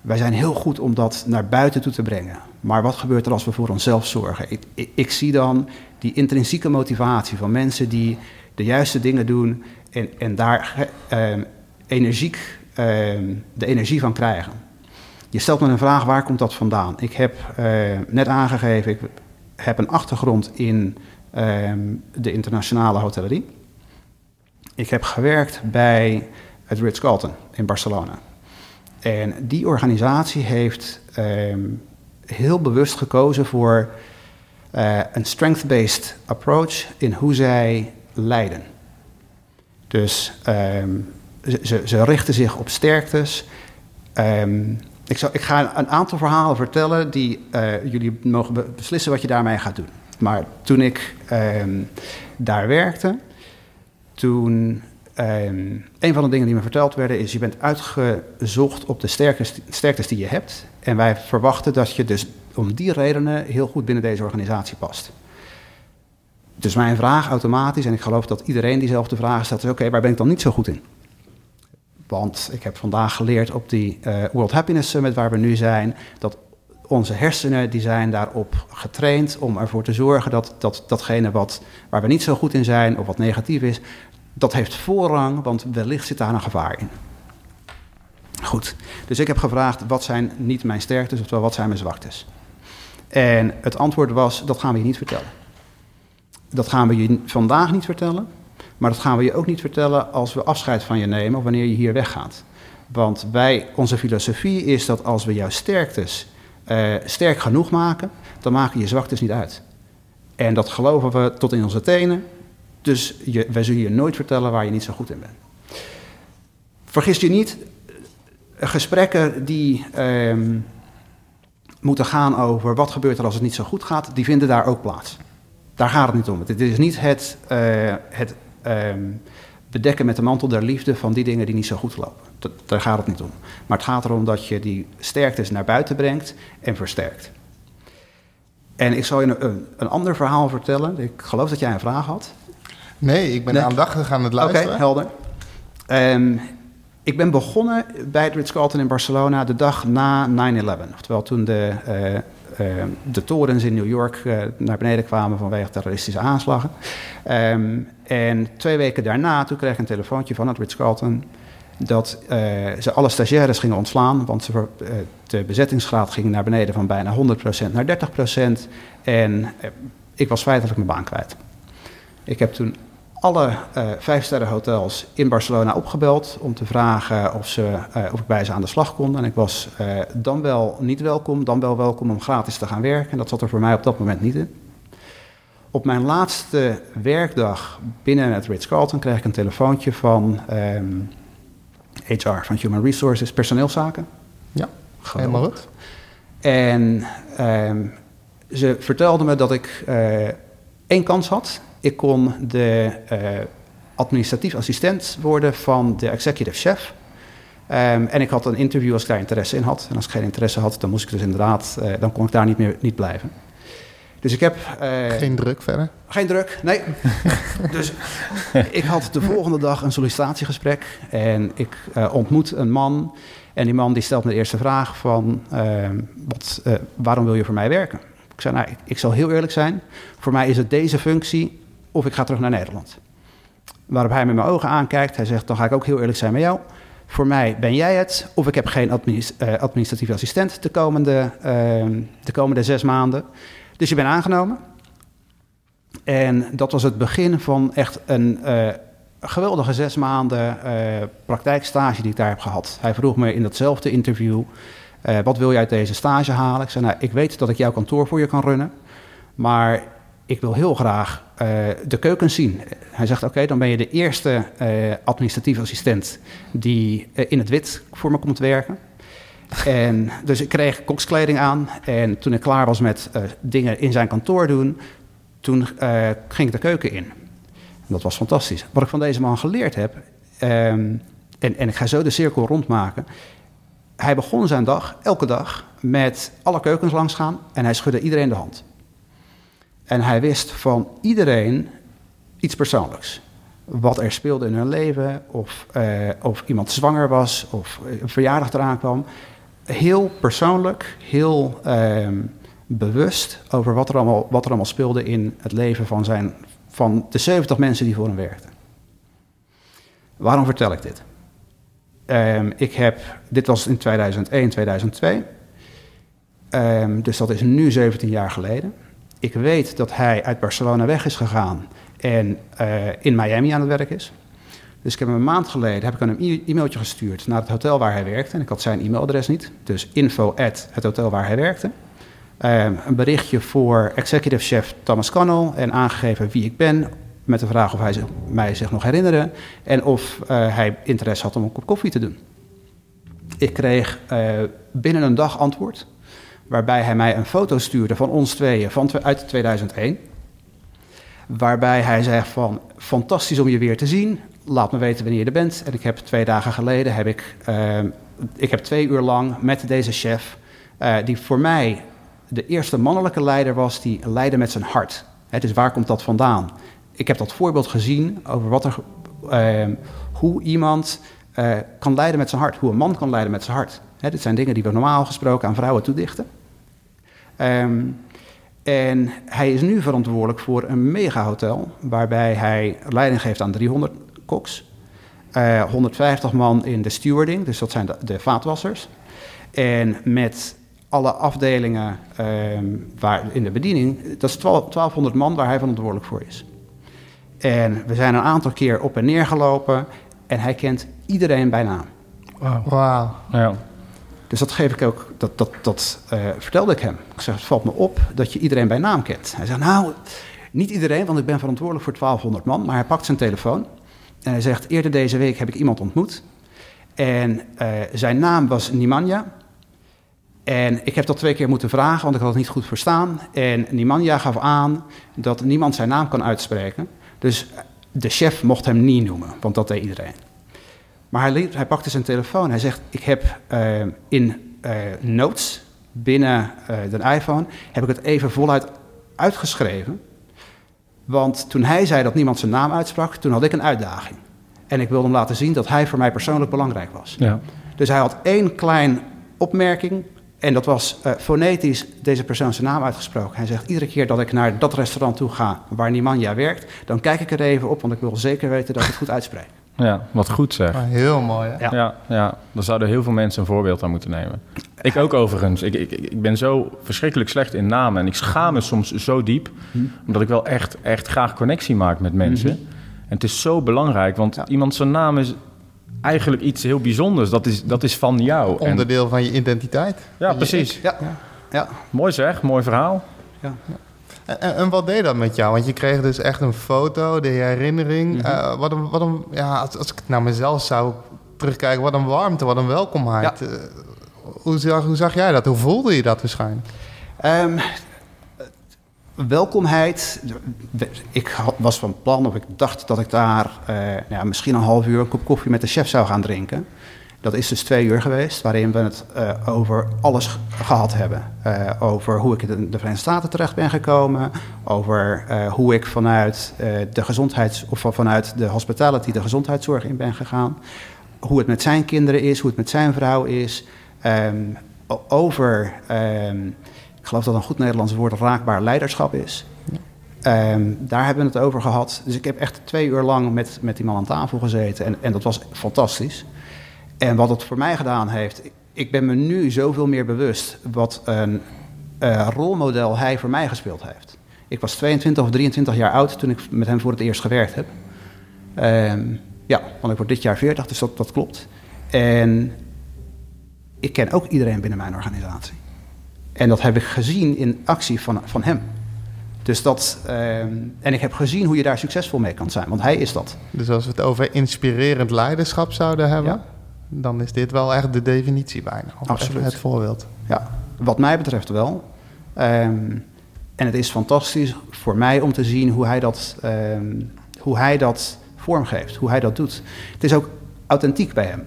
wij zijn heel goed om dat naar buiten toe te brengen. Maar wat gebeurt er als we voor onszelf zorgen? Ik, ik, zie dan die intrinsieke motivatie van mensen die de juiste dingen doen en, en daar um, energiek um, de energie van krijgen. Je stelt me een vraag, waar komt dat vandaan? Ik heb uh, net aangegeven, ik heb een achtergrond in um, de internationale hotellerie. Ik heb gewerkt bij het Ritz-Carlton in Barcelona. En die organisatie heeft um, heel bewust gekozen voor uh, een strength-based approach in hoe zij leiden. Dus um, ze, ze, richten zich op sterktes. Um, ik, ik, ga een aantal verhalen vertellen die uh, jullie mogen beslissen wat je daarmee gaat doen. Maar toen ik daar werkte, toen Um, een van de dingen die me verteld werden is: je bent uitgezocht op de sterktes, die je hebt. En wij verwachten dat je dus om die redenen heel goed binnen deze organisatie past. Dus mijn vraag automatisch, en ik geloof dat iedereen diezelfde vraag stelt, is: oké, waar ben ik dan niet zo goed in? Want ik heb vandaag geleerd op die uh, World Happiness Summit waar we nu zijn, dat onze hersenen die zijn daarop getraind om ervoor te zorgen dat, dat datgene wat, waar we niet zo goed in zijn of wat negatief is, dat heeft voorrang, want wellicht zit daar een gevaar in. Goed, dus ik heb gevraagd wat zijn niet mijn sterktes, oftewel wat zijn mijn zwaktes. En het antwoord was, dat gaan we je niet vertellen. Dat gaan we je vandaag niet vertellen, maar dat gaan we je ook niet vertellen als we afscheid van je nemen of wanneer je hier weggaat. Want wij, onze filosofie is dat als we jouw sterktes uh, sterk genoeg maken, dan maken je zwaktes niet uit. En dat geloven we tot in onze tenen. Dus je, wij zullen je nooit vertellen waar je niet zo goed in bent. Vergis je niet, gesprekken die um, moeten gaan over wat gebeurt er als het niet zo goed gaat, die vinden daar ook plaats. Daar gaat het niet om. Het is niet het, uh, het um, bedekken met de mantel der liefde van die dingen die niet zo goed lopen. Dat, daar gaat het niet om. Maar het gaat erom dat je die sterktes naar buiten brengt en versterkt. En ik zal je een, een ander verhaal vertellen. Ik geloof dat jij een vraag had. Nee, ik ben Nee. aandachtig aan het Oké, luisteren. helder. Ehm, ik ben begonnen bij het Ritz-Carlton in Barcelona de dag na 9-11. Oftewel toen de, eh, eh, de torens in New York eh, naar beneden kwamen vanwege terroristische aanslagen. Ehm, en twee weken daarna, toen kreeg ik een telefoontje van het Ritz-Carlton... dat ze alle stagiaires gingen ontslaan, want ze, de bezettingsgraad ging naar beneden van bijna 100% naar 30%. En ik was feitelijk mijn baan kwijt. Ik heb toen alle eh vijfsterren hotels in Barcelona opgebeld om te vragen of, ze, eh, of ik bij ze aan de slag kon. En ik was eh, dan wel niet welkom, dan wel welkom om gratis te gaan werken. En dat zat er voor mij op dat moment niet in. Op mijn laatste werkdag binnen het Ritz-Carlton kreeg ik een telefoontje van ehm, HR, van Human Resources, personeelszaken. Ja, Geweldig. helemaal goed. En ehm, ze vertelde me dat ik één kans had. Ik kon de eh, administratief assistent worden van de executive chef. Ehm, en ik had een interview als ik daar interesse in had. En als ik geen interesse had, dan moest ik dus inderdaad, eh, dan kon ik daar niet meer niet blijven. Dus ik heb eh, Geen druk verder. geen druk, nee. dus ik had de volgende dag een sollicitatiegesprek en ik ontmoet een man. En die man die stelt me de eerste vraag van, ehm, wat, waarom wil je voor mij werken? Ik zei, nou, ik, ik zal heel eerlijk zijn. Voor mij is het deze functie of ik ga terug naar Nederland. Waarop hij met mijn ogen aankijkt. Hij zegt, dan ga ik ook heel eerlijk zijn met jou. Voor mij ben jij het, of ik heb geen adminis- eh, administratieve assistent de komende, ehm, de komende zes maanden. Dus je bent aangenomen. En dat was het begin van echt een eh, geweldige zes maanden eh, praktijkstage die ik daar heb gehad. Hij vroeg me in datzelfde interview, wat wil je uit deze stage halen? Ik zei, nou, ik weet dat ik jouw kantoor voor je kan runnen, maar ik wil heel graag eh, de keuken zien. Hij zegt, oké, dan ben je de eerste eh administratief assistent die eh, in het wit voor me komt werken. En dus ik kreeg kokskleding aan. En toen ik klaar was met dingen in zijn kantoor doen, toen ging ik de keuken in. En dat was fantastisch. Wat ik van deze man geleerd heb, ehm, en, en ik ga zo de cirkel rondmaken. Hij begon zijn dag, elke dag, met alle keukens langs gaan en hij schudde iedereen de hand. En hij wist van iedereen iets persoonlijks. Wat er speelde in hun leven, of, eh, of iemand zwanger was, of een verjaardag eraan kwam. Heel persoonlijk, heel ehm, bewust over wat er, allemaal, wat er allemaal speelde in het leven van, zijn, van de 70 mensen die voor hem werkten. Waarom vertel ik dit? Ehm, ik heb, dit was in 2001, 2002. Ehm, dus dat is nu 17 jaar geleden. Ik weet dat hij uit Barcelona weg is gegaan en eh, in Miami aan het werk is. Dus ik heb hem een maand geleden heb ik hem een e-mailtje gestuurd naar het hotel waar hij werkte. En ik had zijn e-mailadres niet. Dus info at het hotel waar hij werkte. Ehm, een berichtje voor executive chef Thomas Connell en aangegeven wie ik ben. Met de vraag of hij mij zich nog herinnerde. En of eh, hij interesse had om een kop koffie te doen. Ik kreeg eh, binnen een dag antwoord. Waarbij hij mij een foto stuurde van ons tweeën van, uit 2001. Waarbij hij zegt van, fantastisch om je weer te zien. Laat me weten wanneer je er bent. En ik heb twee dagen geleden, heb ik, eh, ik heb twee uur lang met deze chef... eh, die voor mij de eerste mannelijke leider was, die leidde met zijn hart. Hè, dus waar komt dat vandaan? Ik heb dat voorbeeld gezien over wat er, eh, hoe iemand eh, kan leiden met zijn hart. Hoe een man kan leiden met zijn hart. Hè, dit zijn dingen die we normaal gesproken aan vrouwen toedichten. Ehm, en hij is nu verantwoordelijk voor een megahotel, waarbij hij leiding geeft aan 300 koks. eh, 150 man in de stewarding, dus dat zijn de, de vaatwassers. En met alle afdelingen ehm, waar, in de bediening, dat is 12 1200 man waar hij verantwoordelijk voor is. En we zijn een aantal keer op en neer gelopen en hij kent iedereen bij naam. Wauw. Ja. Dus dat geef ik ook, dat, dat, dat eh, vertelde ik hem. Ik zeg, het valt me op dat je iedereen bij naam kent. Hij zegt, nou, niet iedereen, want ik ben verantwoordelijk voor 1200 man. Maar hij pakt zijn telefoon en hij zegt, eerder deze week heb ik iemand ontmoet. En eh, zijn naam was Nimanja. En ik heb dat twee keer moeten vragen, want ik had het niet goed verstaan. En Nimanja gaf aan dat niemand zijn naam kan uitspreken. Dus de chef mocht hem niet noemen, want dat deed iedereen. Maar hij, liep, hij pakte zijn telefoon. Hij zegt: Ik heb eh, in eh, notes binnen eh, de iPhone heb ik het even voluit uitgeschreven. Want toen hij zei dat niemand zijn naam uitsprak, toen had ik een uitdaging. En ik wilde hem laten zien dat hij voor mij persoonlijk belangrijk was. Ja. Dus hij had één klein opmerking. En dat was fonetisch deze persoon zijn naam uitgesproken. Hij zegt, iedere keer dat ik naar dat restaurant toe ga waar Nimanja werkt... dan kijk ik er even op, want ik wil zeker weten dat ik het goed uitspreek. Ja, wat goed zeg. Ah, heel mooi, hè? Ja. Ja, ja, daar zouden heel veel mensen een voorbeeld aan moeten nemen. Ik ook overigens. Ik, ik, ik ben zo verschrikkelijk slecht in namen. En ik schaam me soms zo diep. Omdat ik wel echt, echt graag connectie maak met mensen. En het is zo belangrijk. Want Ja. iemand zijn naam is eigenlijk iets heel bijzonders. Dat is, dat is van jou. En, Onderdeel van je identiteit. ja, precies. Ja, ja. Mooi zeg. Mooi verhaal. ja. En, en, wat deed dat met jou? Want je kreeg dus echt een foto, de herinnering. Mhm. Eh, wat een, wat een, ja, als, als ik naar mezelf zou terugkijken, wat een warmte, wat een welkomheid. Eh, hoe, zag, hoe zag jij dat? Hoe voelde je dat waarschijnlijk? Ehm, welkomheid. Ik had- was van plan, of ik dacht dat ik daar eh, nou ja, misschien een half uur een kop koffie met de chef zou gaan drinken. Dat is dus twee uur geweest, waarin we het eh, over alles gehad hebben. Eh, over hoe ik in de Verenigde Staten terecht ben gekomen. Over eh, hoe ik vanuit, de gezondheids, of van- vanuit de hospitality de gezondheidszorg in ben gegaan. Hoe het met zijn kinderen is, hoe het met zijn vrouw is. Ehm, over, ehm, ik geloof dat een goed Nederlands woord raakbaar leiderschap is. Ehm, daar hebben we het over gehad. Dus ik heb echt twee uur lang met, met die man aan tafel gezeten. En, en dat was fantastisch. En wat het voor mij gedaan heeft, ik- ben me nu zoveel meer bewust wat een eh, rolmodel hij voor mij gespeeld heeft. Ik was 22 of 23 jaar oud toen ik met hem voor het eerst gewerkt heb. Ehm, ja, want ik word dit jaar 40, dus dat, dat klopt. En ik ken ook iedereen binnen mijn organisatie. En dat heb ik gezien in actie van, van hem. Dus dat, ehm, en ik heb gezien hoe je daar succesvol mee kan zijn, want hij is dat. Dus als we het over inspirerend leiderschap zouden hebben, Ja. Dan is dit wel echt de definitie bijna. Absoluut. Het voorbeeld. Ja, wat mij betreft wel. Ehm, en het is fantastisch voor mij om te zien hoe hij dat, ehm, hoe hij dat vormgeeft, hoe hij dat doet. Het is ook authentiek bij hem.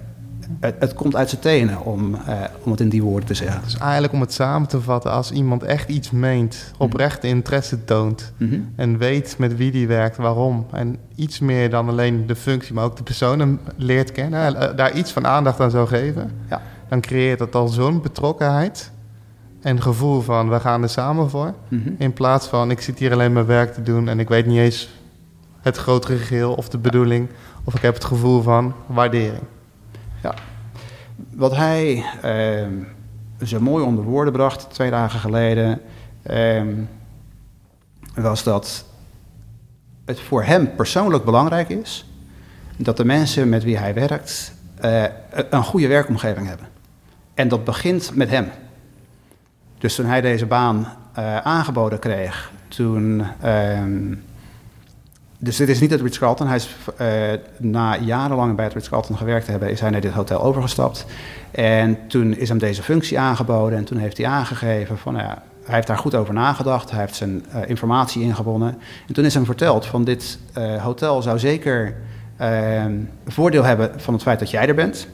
Het, het komt uit zijn tenen, om, eh, om het in die woorden te zeggen. Dus eigenlijk om het samen te vatten, als iemand echt iets meent, oprechte interesse toont Mhm. en weet met wie die werkt, waarom. En iets meer dan alleen de functie, maar ook de personen leert kennen, eh, daar iets van aandacht aan zou geven, Ja. dan creëert dat al zo'n betrokkenheid en gevoel van we gaan er samen voor. Mhm. In plaats van ik zit hier alleen mijn werk te doen en ik weet niet eens het grotere geheel of de bedoeling. Of ik heb het gevoel van waardering. Ja. Wat hij ehm, zo mooi onder woorden bracht twee dagen geleden, ehm, was dat het voor hem persoonlijk belangrijk is dat de mensen met wie hij werkt eh, een goede werkomgeving hebben. En dat begint met hem. Dus toen hij deze baan eh, aangeboden kreeg, toen. Dus dit is niet het Ritz-Carlton. Hij is eh, na jarenlang bij het Ritz-Carlton gewerkt te hebben, is hij naar dit hotel overgestapt. En toen is hem deze functie aangeboden en toen heeft hij aangegeven van, nou ja, hij heeft daar goed over nagedacht, hij heeft zijn eh, informatie ingewonnen. En toen is hem verteld van dit eh, hotel zou zeker ehm, voordeel hebben van het feit dat jij er bent.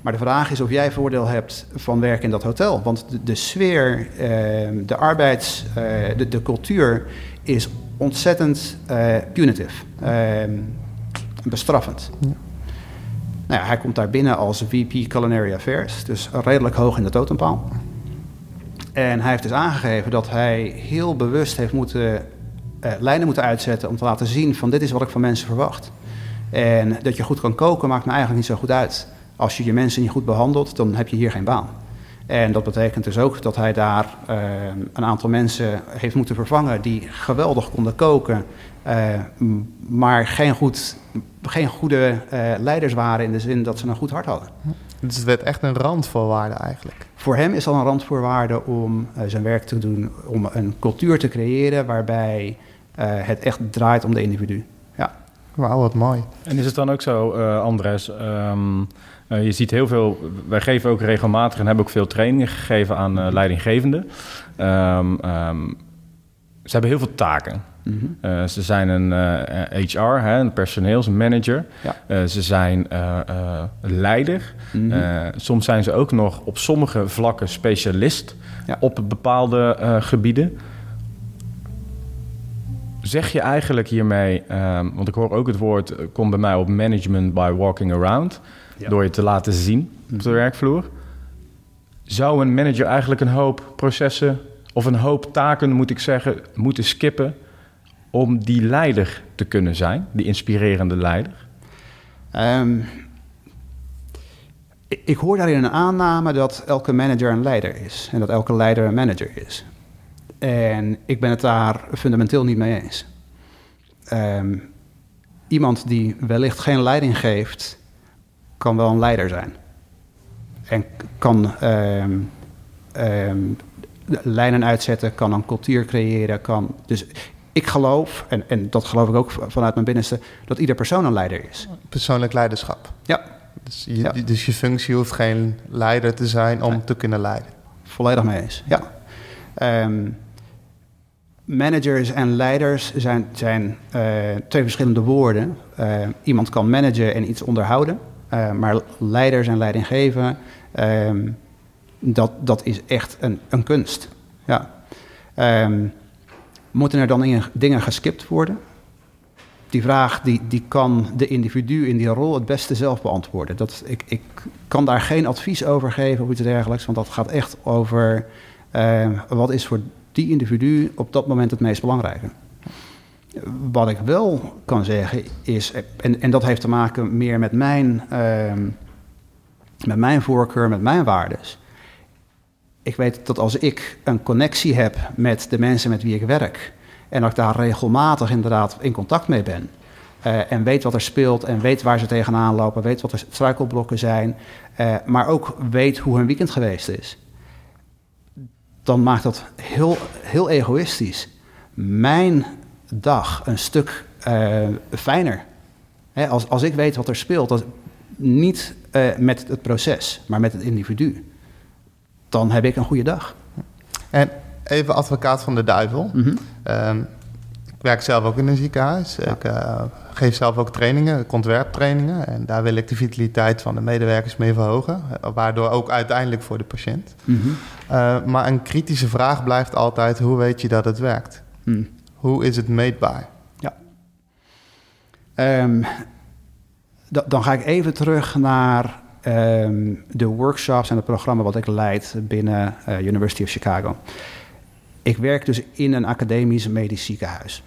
Maar de vraag is of jij voordeel hebt van werken in dat hotel. Want de, sfeer, ehm, de arbeids, de, de cultuur is ontzettend eh, punitive. ehm, bestraffend. Nou ja, hij komt daar binnen als VP Culinary Affairs, dus redelijk hoog in de totempaal. En hij heeft dus aangegeven dat hij heel bewust heeft moeten eh, lijnen moeten uitzetten om te laten zien van dit is wat ik van mensen verwacht. En dat je goed kan koken maakt me eigenlijk niet zo goed uit. Als je je mensen niet goed behandelt, dan heb je hier geen baan. En dat betekent dus ook dat hij daar eh, een aantal mensen heeft moeten vervangen die geweldig konden koken, eh, maar geen, goed, geen goede eh, leiders waren in de zin dat ze een goed hart hadden. Dus het werd echt een randvoorwaarde eigenlijk. Voor hem is al een randvoorwaarde om eh, zijn werk te doen, om een cultuur te creëren waarbij eh, het echt draait om de individu. Ja. Wauw, wat mooi. En is het dan ook zo, eh, Andres? ehm, eh, je ziet heel veel. Wij geven ook regelmatig en hebben ook veel trainingen gegeven aan eh, leidinggevenden. Ehm, ehm, ze hebben heel veel taken. Eh, ze zijn een HR, hè, een personeelsmanager. Ja. Ze zijn leider. Mhm. Soms zijn ze ook nog op sommige vlakken specialist Ja. op bepaalde gebieden. Zeg je eigenlijk hiermee, ehm, want ik hoor ook het woord, komt bij mij op management by walking around, Ja. door je te laten zien op de Mhm. werkvloer. Zou een manager eigenlijk een hoop processen of een hoop taken, moet ik zeggen, moeten skippen om die leider te kunnen zijn, die inspirerende leider? Ehm, ik, ik hoor daarin een aanname dat elke manager een leider is. En dat elke leider een manager is. En ik ben het daar fundamenteel niet mee eens. Ehm, iemand die wellicht geen leiding geeft, kan wel een leider zijn. En kan ehm, ehm, lijnen uitzetten, kan een cultuur creëren. Kan, dus ik geloof, en, en dat geloof ik ook vanuit mijn binnenste, dat ieder persoon een leider is. Persoonlijk leiderschap. Ja, Dus je, Ja. dus je functie hoeft geen leider te zijn om Nee. te kunnen leiden. volledig mee eens. Ja. Ehm, managers en leiders zijn, zijn eh, twee verschillende woorden. Iemand kan managen en iets onderhouden, eh, maar leiders en leiding geven, ehm, dat, dat is echt een, een kunst. Ja. Ehm, moeten er dan dingen- geskipt worden? Die vraag die, die kan de individu in die rol het beste zelf beantwoorden. Dat, ik, ik kan daar geen advies over geven of iets dergelijks, want dat gaat echt over eh, wat is voor die individu op dat moment het meest belangrijke. Wat ik wel kan zeggen is, en, en dat heeft te maken meer met mijn, ehm, met mijn voorkeur, met mijn waardes. Ik weet dat als ik een connectie heb met de mensen met wie ik werk, en dat ik daar regelmatig inderdaad in contact mee ben, eh, en weet wat er speelt en weet waar ze tegenaan lopen, weet wat de struikelblokken zijn, eh, maar ook weet hoe hun weekend geweest is, dan maakt dat heel, heel egoïstisch mijn dag een stuk eh, fijner. Hè, als, als ik weet wat er speelt, dat niet eh, met het proces, maar met het individu, dan heb ik een goede dag. En even advocaat van de duivel. Ehm, ik werk zelf ook in een ziekenhuis. Ja. Ik eh, geef zelf ook trainingen, ontwerptrainingen. En daar wil ik de vitaliteit van de medewerkers mee verhogen. Waardoor ook uiteindelijk voor de patiënt. Eh, maar een kritische vraag blijft altijd: hoe weet je dat het werkt? Hm. Hoe is het meetbaar? Ehm, da- dan ga ik even terug naar ehm, de workshops en het programma wat ik leid binnen eh, University of Chicago. Ik werk dus in een academisch medisch ziekenhuis.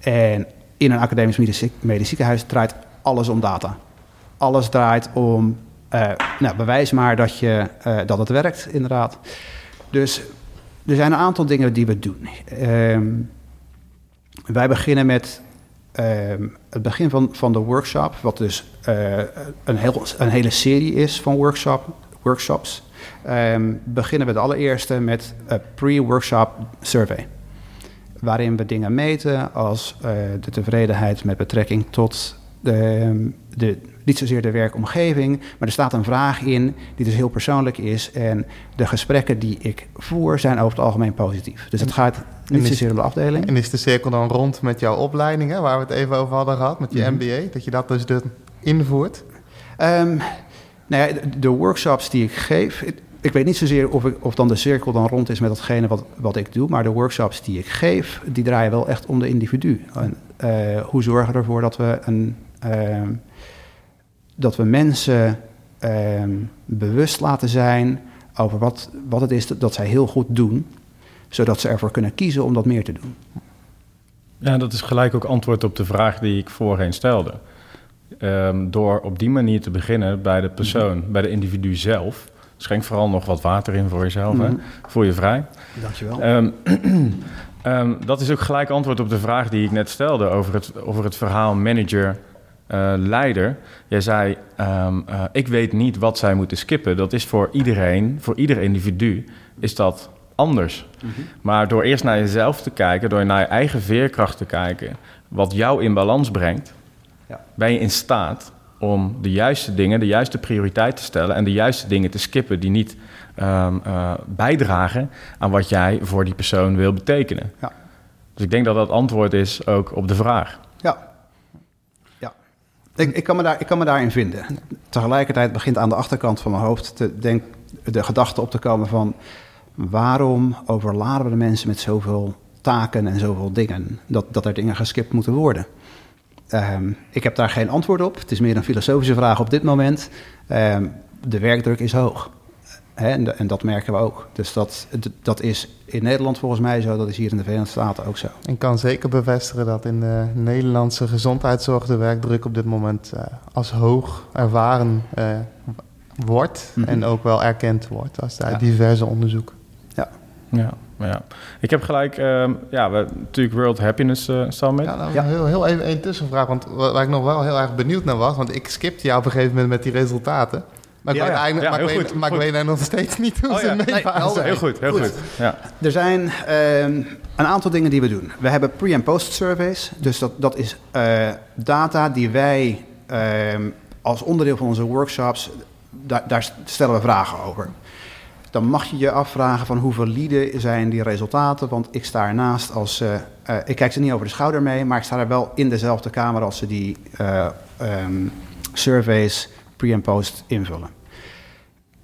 En in een academisch medisch, medisch ziekenhuis draait alles om data. Alles draait om, eh, nou, bewijs maar dat, je, eh, dat het werkt, inderdaad. Dus er zijn een aantal dingen die we doen. Ehm, wij beginnen met ehm, het begin van, van de workshop, wat dus eh, een, heel, een hele serie is van workshop, workshops, ehm, beginnen we de allereerste met een pre-workshop survey. Waarin we dingen meten als eh, de tevredenheid met betrekking tot de, de, niet zozeer de werkomgeving, maar er staat een vraag in die dus heel persoonlijk is. En de gesprekken die ik voer zijn over het algemeen positief. Dus het gaat niet zozeer om de afdeling. En is de cirkel dan rond met jouw opleiding, hè, waar we het even over hadden gehad, met je Mhm. MBA, dat je dat dus de invoert? Ehm, nou ja, de, workshops die ik geef, ik, ik weet niet zozeer of, ik, of dan de cirkel dan rond is met datgene wat, wat ik doe, maar de workshops die ik geef, die draaien wel echt om de individu. En, eh, hoe zorgen we ervoor dat we, een, ehm, dat we mensen ehm, bewust laten zijn over wat, wat het is dat, dat zij heel goed doen, zodat ze ervoor kunnen kiezen om dat meer te doen. Ja, dat is gelijk ook antwoord op de vraag die ik voorheen stelde. Ehm, door op die manier te beginnen bij de persoon, bij de individu zelf. Schenk vooral nog wat water in voor jezelf, hè? Mhm. voel je vrij. Dankjewel. Ehm, dat is ook gelijk antwoord op de vraag die ik net stelde over het, over het verhaal manager. Eh, leider. Jij zei, ehm, eh, ik weet niet wat zij moeten skippen. Dat is voor iedereen, voor ieder individu, is dat anders. Maar door eerst naar jezelf te kijken, door naar je eigen veerkracht te kijken, wat jou in balans brengt, Ja. ben je in staat om de juiste dingen, de juiste prioriteit te stellen en de juiste dingen te skippen die niet ehm, eh, bijdragen aan wat jij voor die persoon wil betekenen. Ja. Dus ik denk dat dat antwoord is ook op de vraag. Ja. Ik, ik, kan me daar, ik kan me daarin vinden. Tegelijkertijd begint aan de achterkant van mijn hoofd te denk, de gedachte op te komen van... waarom overladen we de mensen met zoveel taken en zoveel dingen... dat, dat er dingen geskipt moeten worden? Ehm, ik heb daar geen antwoord op. Het is meer een filosofische vraag op dit moment. Ehm, de werkdruk is hoog. Hè, en, en, dat merken we ook. Dus dat, dat is in Nederland volgens mij zo, dat is hier in de Verenigde Staten ook zo. Ik kan zeker bevestigen dat in de Nederlandse gezondheidszorg de werkdruk op dit moment uh, als hoog ervaren uh, wordt mm -hmm. en ook wel erkend wordt als uit ja. diverse onderzoeken. Ja. ja. Ja. Ik heb gelijk, uh, ja, we, natuurlijk World Happiness uh, Summit. Ja, nou, ja. Heel, heel even een tussenvraag, want waar ik nog wel heel erg benieuwd naar was, want ik skipte jou op een gegeven moment met die resultaten. Maar ik, Ja, weet, ja. eigenlijk, Ja, maar ik heel weet, goed, maar ik weet nog steeds niet hoe Oh, ze ja. mee Nee. Heel goed, heel goed. Ja. Er zijn ehm, een aantal dingen die we doen. We hebben pre- en post surveys. Dus dat, dat is eh, data die wij ehm, als onderdeel van onze workshops, daar, daar stellen we vragen over. Dan mag je je afvragen van hoe valide zijn die resultaten. Want ik sta ernaast als... eh, eh, ik kijk ze niet over de schouder mee, maar ik sta er wel in dezelfde kamer als ze die ehm, surveys pre- en post invullen.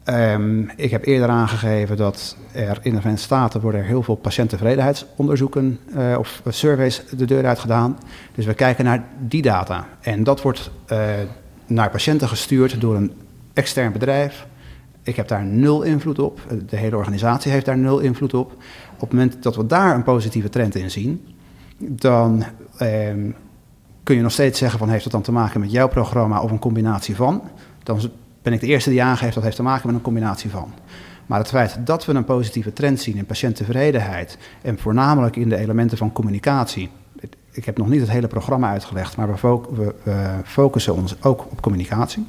Ehm, ik heb eerder aangegeven dat er in de Verenigde Staten worden heel veel patiënttevredenheidsonderzoeken eh, of surveys de deur uit gedaan. Dus we kijken naar die data. En dat wordt eh, naar patiënten gestuurd door een extern bedrijf. Ik heb daar nul invloed op. De hele organisatie heeft daar nul invloed op. Op het moment dat we daar een positieve trend in zien, dan ehm, kun je nog steeds zeggen van heeft het dan te maken met jouw programma of een combinatie van. Dan ben ik de eerste die aangeeft dat heeft te maken met een combinatie van. Maar het feit dat we een positieve trend zien in patiënttevredenheid en voornamelijk in de elementen van communicatie. Ik heb nog niet het hele programma uitgelegd, maar we, fo we, we focussen ons ook op communicatie.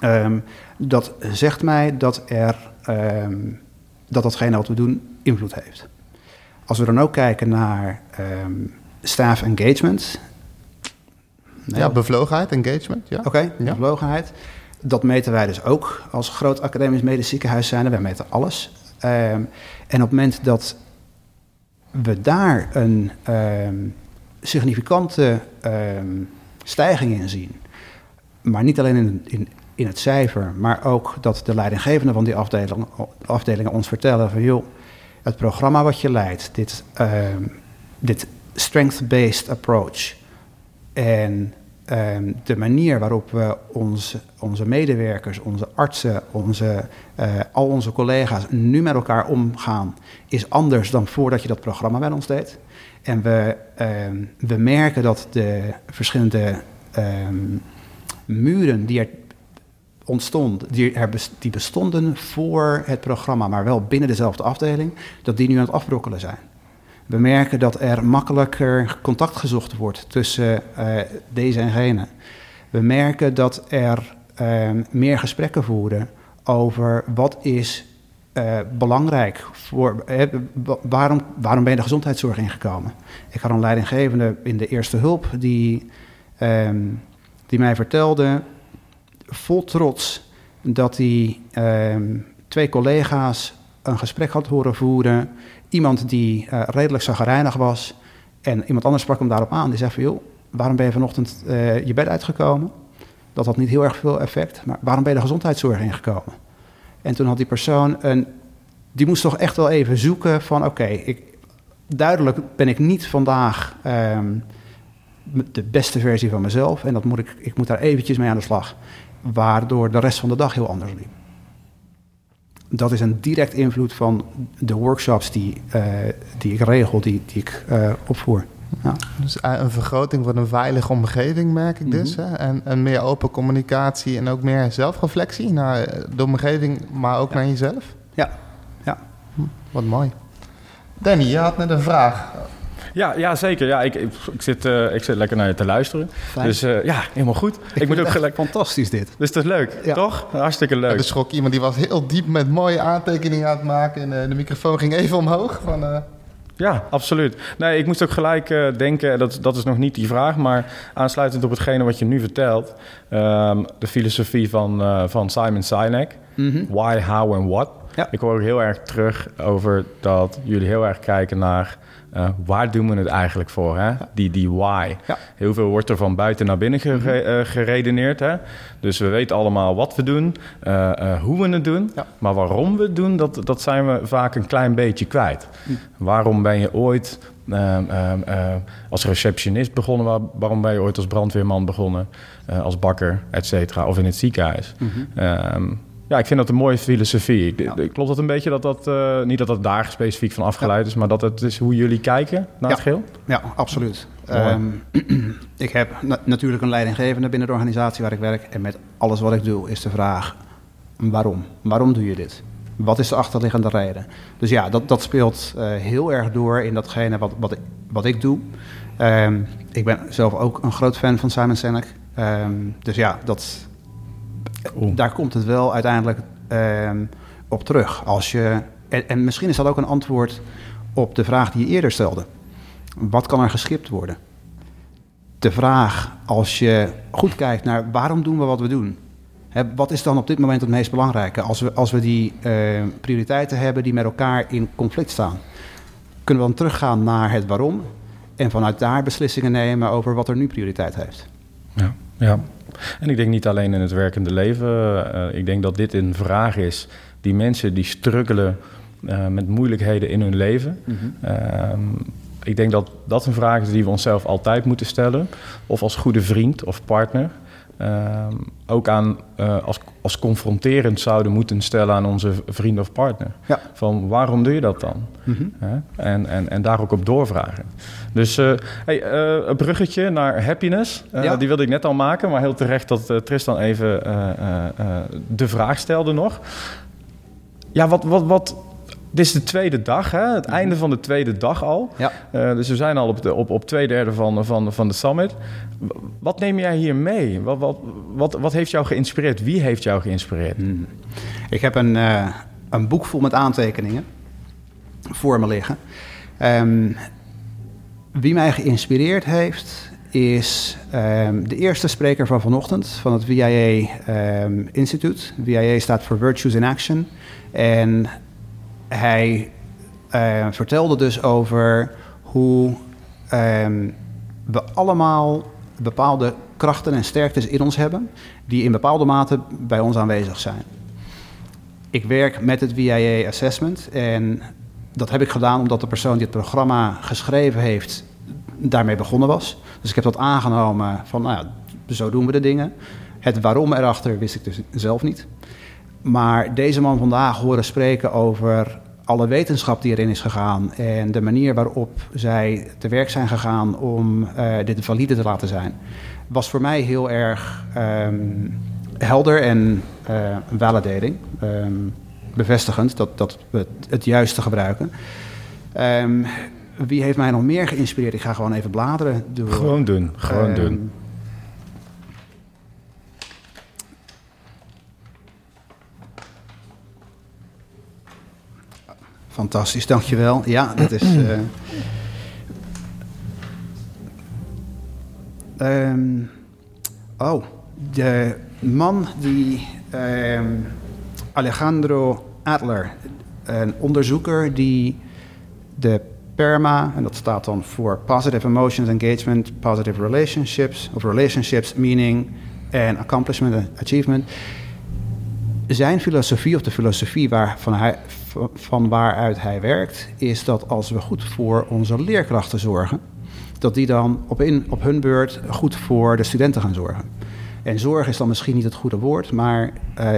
Ehm, dat zegt mij dat, er, ehm, dat datgene wat we doen invloed heeft. Als we dan ook kijken naar ehm, staff engagement. Nee, Ja, bevlogenheid, engagement. Ja. Oké, Ja. bevlogenheid. Dat meten wij dus ook als groot academisch medisch ziekenhuis zijn. Wij meten alles. Ehm, en op het moment dat we daar een ehm, significante ehm, stijging in zien, maar niet alleen in, in, in het cijfer, maar ook dat de leidinggevenden van die afdeling, afdelingen ons vertellen van joh, het programma wat je leidt, dit, dit strength-based approach en ehm, de manier waarop we onze, medewerkers, onze artsen, onze, eh, al onze collega's nu met elkaar omgaan, is anders dan voordat je dat programma bij ons deed. En we, ehm, we merken dat de verschillende ehm, muren die er ontstond, die, er die bestonden voor het programma, maar wel binnen dezelfde afdeling, dat die nu aan het afbrokkelen zijn. We merken dat er makkelijker contact gezocht wordt tussen eh, deze en gene. We merken dat er eh, meer gesprekken voeren over wat is eh, belangrijk voor. wa- waarom, waarom ben je de gezondheidszorg ingekomen? Ik had een leidinggevende in de eerste hulp die, ehm, die mij vertelde, vol trots, dat hij ehm, twee collega's een gesprek had horen voeren. Iemand die eh, redelijk zagrijnig was. En iemand anders sprak hem daarop aan. Die zei van, joh, waarom ben je vanochtend eh, je bed uitgekomen? Dat had niet heel erg veel effect. Maar waarom ben je de gezondheidszorg ingekomen? En toen had die persoon een... Die moest toch echt wel even zoeken van... Oké, duidelijk ben ik niet vandaag ehm, de beste versie van mezelf. En dat moet ik, ik moet daar eventjes mee aan de slag. Waardoor de rest van de dag heel anders liep. Dat is een direct invloed van de workshops die, eh, die ik regel, die, die ik eh, opvoer. Ja. Dus eh, een vergroting van een veilige omgeving, merk ik dus. Mhm. Hè? En, en meer open communicatie en ook meer zelfreflectie naar de omgeving, maar ook Ja. naar jezelf. Ja, ja. Hm, wat mooi. Danny, je had net een vraag. Ja, ja, zeker. Ja, ik, ik, ik zit, eh, ik zit lekker naar je te luisteren. Fijn. Dus eh, ja, helemaal goed. Ik, vind moet ook gelijk... fantastisch dit. Dus dat is leuk, Ja. toch? Hartstikke leuk. Er schrok iemand die was heel diep met mooie aantekeningen aan het maken. En eh, de microfoon ging even omhoog. Van, eh, Ja, absoluut. Nee, ik moest ook gelijk eh, denken, dat, dat is nog niet die vraag, maar aansluitend op hetgene wat je nu vertelt, ehm, de filosofie van, eh, van Simon Sinek, Mhm. why, how en what. Ja. Ik hoor ook heel erg terug over dat jullie heel erg kijken naar uh, waar doen we het eigenlijk voor? Hè? Die, die why. Ja. Heel veel wordt er van buiten naar binnen Mhm. gere- uh, geredeneerd. Hè? Dus we weten allemaal wat we doen, uh, hoe we het doen. Ja. Maar waarom we het doen, dat, dat zijn we vaak een klein beetje kwijt. Hm. Waarom ben je ooit ehm, ehm, eh, als receptionist begonnen? Waar- waarom ben je ooit als brandweerman begonnen? eh, als bakker, et cetera? Of in het ziekenhuis? Mhm. Ehm, ja, ik vind dat een mooie filosofie. Ik- Ja. Klopt dat een beetje dat dat... eh, niet dat dat daar specifiek van afgeleid is... maar dat het is hoe jullie kijken naar Ja. het geheel? Ja, absoluut. Ehm, ik heb na- natuurlijk een leidinggevende binnen de organisatie waar ik werk. En met alles wat ik doe is de vraag: waarom? Waarom doe je dit? Wat is de achterliggende reden? Dus ja, dat, dat speelt eh, heel erg door in datgene wat, wat, ik, wat ik doe. Ehm, ik ben zelf ook een groot fan van Simon Sinek. Ehm, dus ja, dat, Daar komt het wel uiteindelijk ehm, op terug. Als je, en, en misschien is dat ook een antwoord op de vraag die je eerder stelde. Wat kan er geschipt worden? De vraag, als je goed kijkt naar waarom doen we wat we doen? Hè, wat is dan op dit moment het meest belangrijke? Als we, als we die eh, prioriteiten hebben die met elkaar in conflict staan, kunnen we dan teruggaan naar het waarom en vanuit daar beslissingen nemen over wat er nu prioriteit heeft. Ja, ja. En ik denk niet alleen in het werkende leven. eh, ik denk dat dit een vraag is die mensen die struggelen eh, met moeilijkheden in hun leven. Ehm, ik denk dat dat een vraag is die we onszelf altijd moeten stellen. Of als goede vriend of partner. Ehm, ook aan, eh, als, als confronterend zouden moeten stellen aan onze vriend of partner. Ja. Van waarom doe je dat dan? Mhm. En, en, en daar ook op doorvragen. Dus eh, hey, eh, een bruggetje naar happiness. Ja. Die wilde ik net al maken, maar heel terecht dat Tristan even de vraag stelde nog. Ja, wat, wat, wat, dit is de tweede dag, hè? het einde van de tweede dag al. Ja. Eh, dus we zijn al op, de, op, op twee derde van, van, van de summit. Wat neem jij hier mee? Wat, wat, wat, wat heeft jou geïnspireerd? Wie heeft jou geïnspireerd? Hmm. Ik heb een, eh, een boek vol met aantekeningen voor me liggen. Ehm, wie mij geïnspireerd heeft, is ehm, de eerste spreker van vanochtend van het VIA ehm, Instituut. VIA staat voor Virtues in Action. En hij eh, vertelde dus over hoe ehm, we allemaal bepaalde krachten en sterktes in ons hebben, die in bepaalde mate bij ons aanwezig zijn. Ik werk met het VIA Assessment en dat heb ik gedaan omdat de persoon die het programma geschreven heeft daarmee begonnen was. Dus ik heb dat aangenomen van, nou ja, zo doen we de dingen. Het waarom erachter wist ik dus zelf niet. Maar deze man vandaag horen spreken over alle wetenschap die erin is gegaan en de manier waarop zij te werk zijn gegaan om eh, dit valide te laten zijn, was voor mij heel erg ehm, helder en eh validating. Ehm, bevestigend dat, dat we het, het juiste gebruiken. Ehm, wie heeft mij nog meer geïnspireerd? Ik ga gewoon even bladeren. Door, Gewoon doen, gewoon doen. Fantastisch, dankjewel. Ja, dat is. eh, ehm, oh, de man die. ehm, Alejandro Adler, een onderzoeker die de PERMA, en dat staat dan voor Positive Emotions Engagement, Positive Relationships, of Relationships, Meaning and Accomplishment Achievement zijn filosofie, of de filosofie waar, van, hij, van- waaruit hij werkt, is dat als we goed voor onze leerkrachten zorgen, dat die dan op, in, op hun beurt goed voor de studenten gaan zorgen. En zorg is dan misschien niet het goede woord, maar eh,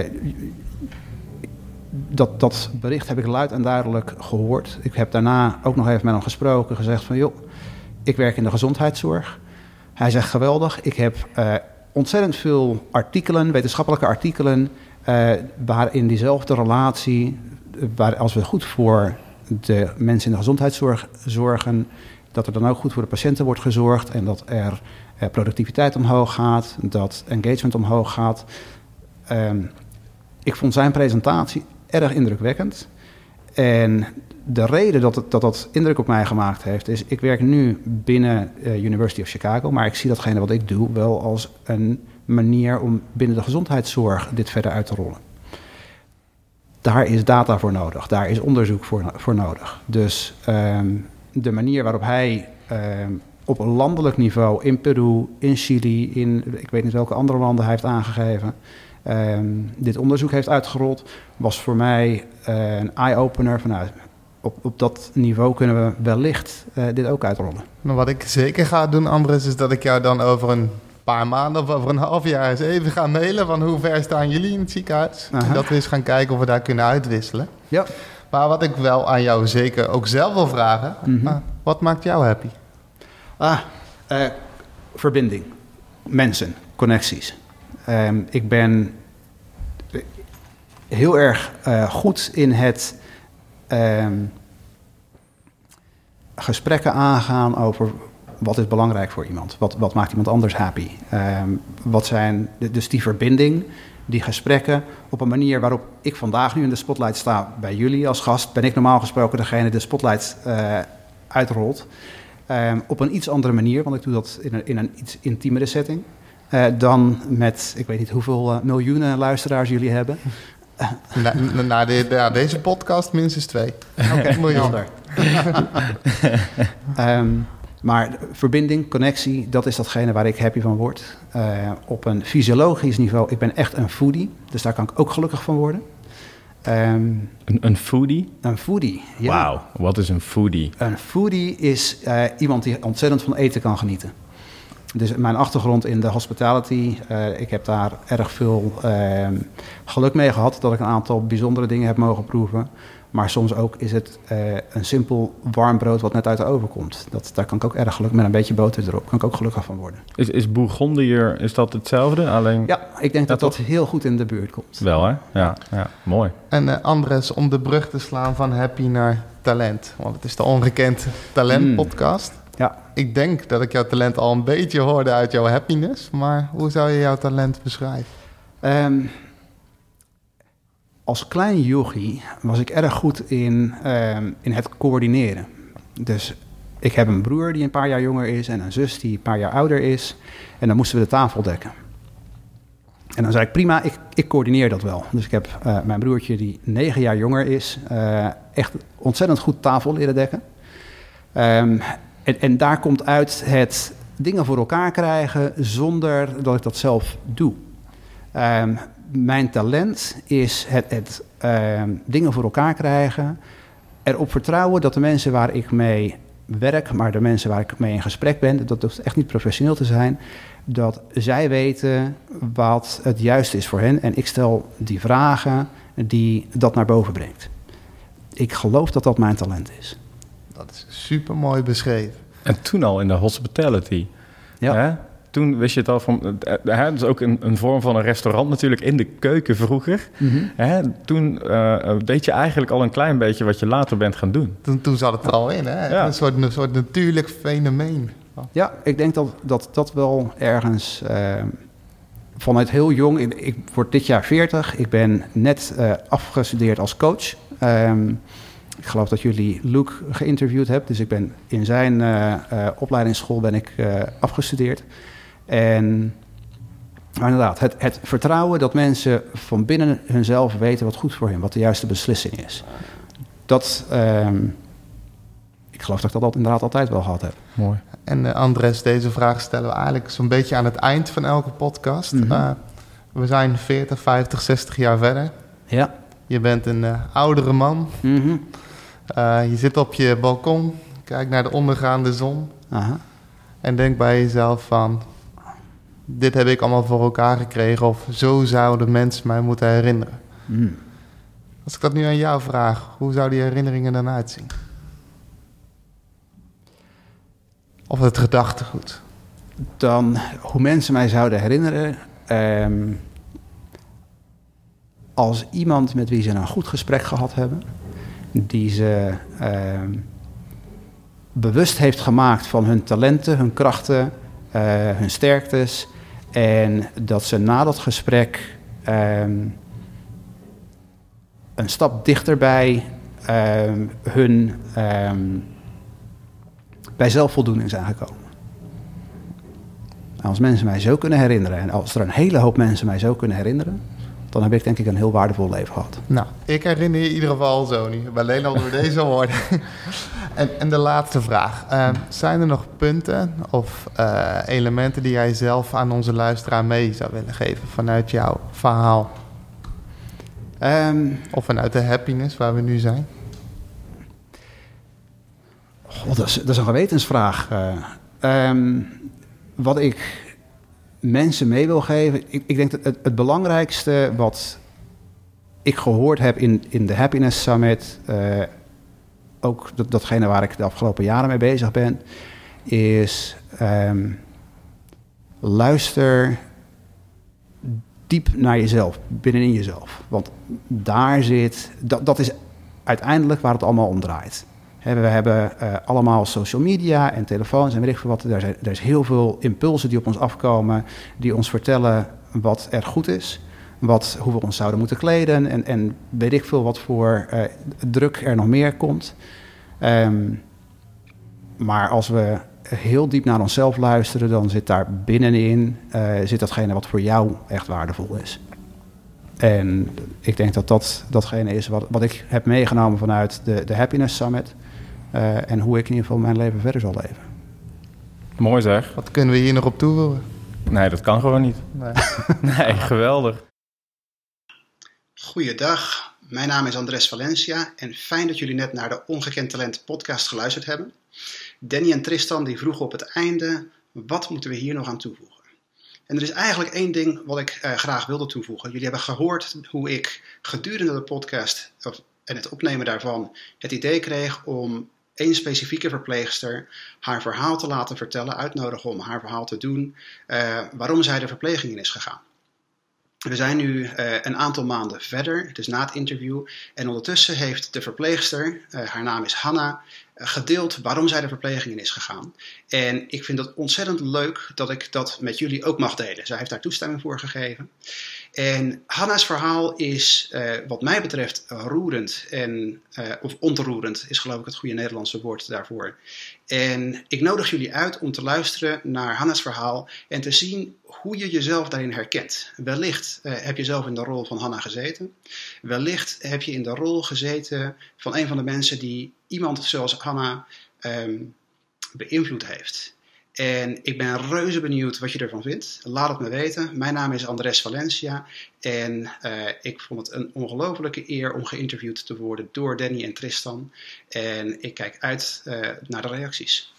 dat, dat bericht heb ik luid en duidelijk gehoord. Ik heb daarna ook nog even met hem gesproken, gezegd van joh, ik werk in de gezondheidszorg. Hij zegt geweldig, ik heb eh, ontzettend veel artikelen, wetenschappelijke artikelen, eh, waarin diezelfde relatie, waar als we goed voor de mensen in de gezondheidszorg zorgen, dat er dan ook goed voor de patiënten wordt gezorgd en dat er eh, productiviteit omhoog gaat, dat engagement omhoog gaat. Ehm, ik vond zijn presentatie erg indrukwekkend. En de reden dat, het, dat dat indruk op mij gemaakt heeft, is ik werk nu binnen eh, University of Chicago, maar ik zie datgene wat ik doe wel als een manier om binnen de gezondheidszorg dit verder uit te rollen. Daar is data voor nodig, daar is onderzoek voor, voor nodig. Dus ehm, de manier waarop hij ehm, op een landelijk niveau in Peru, in Chili, in ik weet niet welke andere landen hij heeft aangegeven, ehm, dit onderzoek heeft uitgerold, was voor mij eh, een eye-opener van nou, op, op dat niveau kunnen we wellicht eh, dit ook uitrollen. Nou, wat ik zeker ga doen, Andres, is dat ik jou dan over een paar maanden of over een half jaar eens even ga mailen van hoe ver staan jullie in het ziekenhuis. En dat we eens gaan kijken of we daar kunnen uitwisselen. Ja. Maar wat ik wel aan jou zeker ook zelf wil vragen, Mhm. wat maakt jou happy? Ah, eh, verbinding. Mensen, connecties. Ehm, ik ben heel erg eh, goed in het ehm, gesprekken aangaan over wat is belangrijk voor iemand. Wat, wat maakt iemand anders happy? Ehm, wat zijn, dus die verbinding, die gesprekken op een manier waarop ik vandaag nu in de spotlight sta bij jullie als gast. Ben ik normaal gesproken degene die de spotlight eh, uitrolt. Ehm, op een iets andere manier, want ik doe dat in een, in een iets intiemere setting. eh, dan met, ik weet niet hoeveel eh, miljoenen luisteraars jullie hebben. Na, na, na de- na deze podcast minstens twee. Oké, Miljoen. helder. Maar verbinding, connectie, dat is datgene waar ik happy van word. Eh, op een fysiologisch niveau, ik ben echt een foodie, dus daar kan ik ook gelukkig van worden. Ehm, Een, een foodie? een foodie, ja. Wauw, wat is een foodie? Een foodie is eh, iemand die ontzettend van eten kan genieten. Dus mijn achtergrond in de hospitality, eh, ik heb daar erg veel ehm, geluk mee gehad dat ik een aantal bijzondere dingen heb mogen proeven. Maar soms ook is het eh, een simpel warm brood wat net uit de oven komt. Dat, daar kan ik ook erg gelukkig met een beetje boter erop. Kan ik ook gelukkig van worden. Is, is Bourgondiër, is dat hetzelfde? Alleen Ja, ik denk dat dat heel goed in de buurt komt. wel, hè? Ja, ja mooi. En eh, Andres, om de brug te slaan van happy naar talent. Want het is de ongekend talent Mm. podcast. Ja. Ik denk dat ik jouw talent al een beetje hoorde uit jouw happiness. Maar hoe zou je jouw talent beschrijven? Ehm, als klein jochie was ik erg goed in, ehm, in het coördineren. Dus ik heb een broer die een paar jaar jonger is en een zus die een paar jaar ouder is. En dan moesten we de tafel dekken. En dan zei ik, prima, ik, ik coördineer dat wel. Dus ik heb eh, mijn broertje die negen jaar jonger is, eh, echt ontzettend goed tafel leren dekken. Ehm, en, en daar komt uit het dingen voor elkaar krijgen zonder dat ik dat zelf doe. Ehm, mijn talent is het, het ehm, dingen voor elkaar krijgen. Erop vertrouwen dat de mensen waar ik mee werk, maar de mensen waar ik mee in gesprek ben, dat hoeft echt niet professioneel te zijn, dat zij weten wat het juiste is voor hen. En ik stel die vragen die dat naar boven brengt. Ik geloof dat dat mijn talent is. Dat is super mooi beschreven. En toen al in de hospitality. Ja. Hè? Toen wist je het al van... eh, Hè, dat is ook een, een vorm van een restaurant natuurlijk in de keuken vroeger. Hè? Toen eh, eh, deed je eigenlijk al een klein beetje wat je later bent gaan doen. Toen, toen zat het er al in, hè? Ja. Een, soort, een soort natuurlijk fenomeen. Ja, ik denk dat dat, dat wel ergens eh, vanuit heel jong. Ik, ik word dit jaar 40. Ik ben net eh, afgestudeerd als coach. Ehm, ik geloof dat jullie Luke geïnterviewd hebben. Dus ik ben in zijn eh, eh, opleidingsschool ben ik eh, afgestudeerd. En maar inderdaad, het, het vertrouwen dat mensen van binnen hunzelf weten wat goed voor hen, wat de juiste beslissing is. Dat, ehm, ik geloof dat ik dat inderdaad altijd wel gehad heb. Mooi. En eh, Andres, deze vraag stellen we eigenlijk zo'n beetje aan het eind van elke podcast. Mhm. Eh, we zijn 40, 50, 60 jaar verder. Ja. Je bent een eh, oudere man. Mhm. Eh, je zit op je balkon, kijkt naar de ondergaande zon Aha. en denkt bij jezelf van... Dit heb ik allemaal voor elkaar gekregen of zo zouden mensen mij moeten herinneren. Mm. Als ik dat nu aan jou vraag, hoe zou die herinneringen dan uitzien? Of het gedachtegoed? Dan hoe mensen mij zouden herinneren. ehm, als iemand met wie ze een goed gesprek gehad hebben. Die ze ehm, bewust heeft gemaakt van hun talenten, hun krachten, eh, hun sterktes. En dat ze na dat gesprek ehm, een stap dichterbij ehm, hun ehm, bij zelfvoldoening zijn gekomen. En als mensen mij zo kunnen herinneren, en als er een hele hoop mensen mij zo kunnen herinneren, dan heb ik denk ik een heel waardevol leven gehad. Nou, ik herinner je in ieder geval zo niet. Alleen al door deze woorden. en, en de laatste vraag. Uh, zijn er nog punten of uh, elementen die jij zelf aan onze luisteraar mee zou willen geven vanuit jouw verhaal? Um, of vanuit de happiness waar we nu zijn? God, dat, is, dat is een gewetensvraag. Uh, um, wat ik mensen mee wil geven. Ik, ik denk dat het, het, belangrijkste wat ik gehoord heb in, in de Happiness Summit, uh, ook dat, datgene waar ik de afgelopen jaren mee bezig ben, is um, luister diep naar jezelf, binnenin jezelf. Want daar zit, dat, dat is uiteindelijk waar het allemaal om draait. We hebben uh, allemaal social media en telefoons en weet ik veel wat. Er zijn, is heel veel impulsen die op ons afkomen, die ons vertellen wat er goed is. Wat, hoe we ons zouden moeten kleden en, en weet ik veel wat voor uh, druk er nog meer komt. Um, maar als we heel diep naar onszelf luisteren, dan zit daar binnenin uh, zit datgene wat voor jou echt waardevol is. En ik denk dat dat datgene is wat, wat ik heb meegenomen vanuit de, de Happiness Summit. Uh, en hoe ik in ieder geval mijn leven verder zal leven. Mooi zeg. Wat kunnen we hier nog op toevoegen? Nee, dat kan gewoon niet. Nee, nee geweldig. Goeiedag, mijn naam is Andres Valencia en fijn dat jullie net naar de Ongekend Talent podcast geluisterd hebben. Danny en Tristan die vroegen op het einde, wat moeten we hier nog aan toevoegen? En er is eigenlijk één ding wat ik uh, graag wilde toevoegen. Jullie hebben gehoord hoe ik gedurende de podcast of, en het opnemen daarvan het idee kreeg om één specifieke verpleegster haar verhaal te laten vertellen, uitnodigen om haar verhaal te doen, uh, waarom zij de verpleging in is gegaan. We zijn nu uh, een aantal maanden verder, dus na het interview. En ondertussen heeft de verpleegster, uh, haar naam is Hanna, gedeeld waarom zij de verpleging in is gegaan. En ik vind het ontzettend leuk dat ik dat met jullie ook mag delen. Zij heeft daar toestemming voor gegeven. En Hanna's verhaal is, uh, wat mij betreft, roerend. En, uh, of ontroerend is geloof ik het goede Nederlandse woord daarvoor. En ik nodig jullie uit om te luisteren naar Hanna's verhaal en te zien hoe je jezelf daarin herkent. Wellicht uh, heb je zelf in de rol van Hanna gezeten. Wellicht heb je in de rol gezeten van een van de mensen die iemand zoals Hanna um, beïnvloed heeft. En ik ben reuze benieuwd wat je ervan vindt. Laat het me weten. Mijn naam is Andres Valencia. En uh, ik vond het een ongelofelijke eer om geïnterviewd te worden door Danny en Tristan. En ik kijk uit uh, naar de reacties.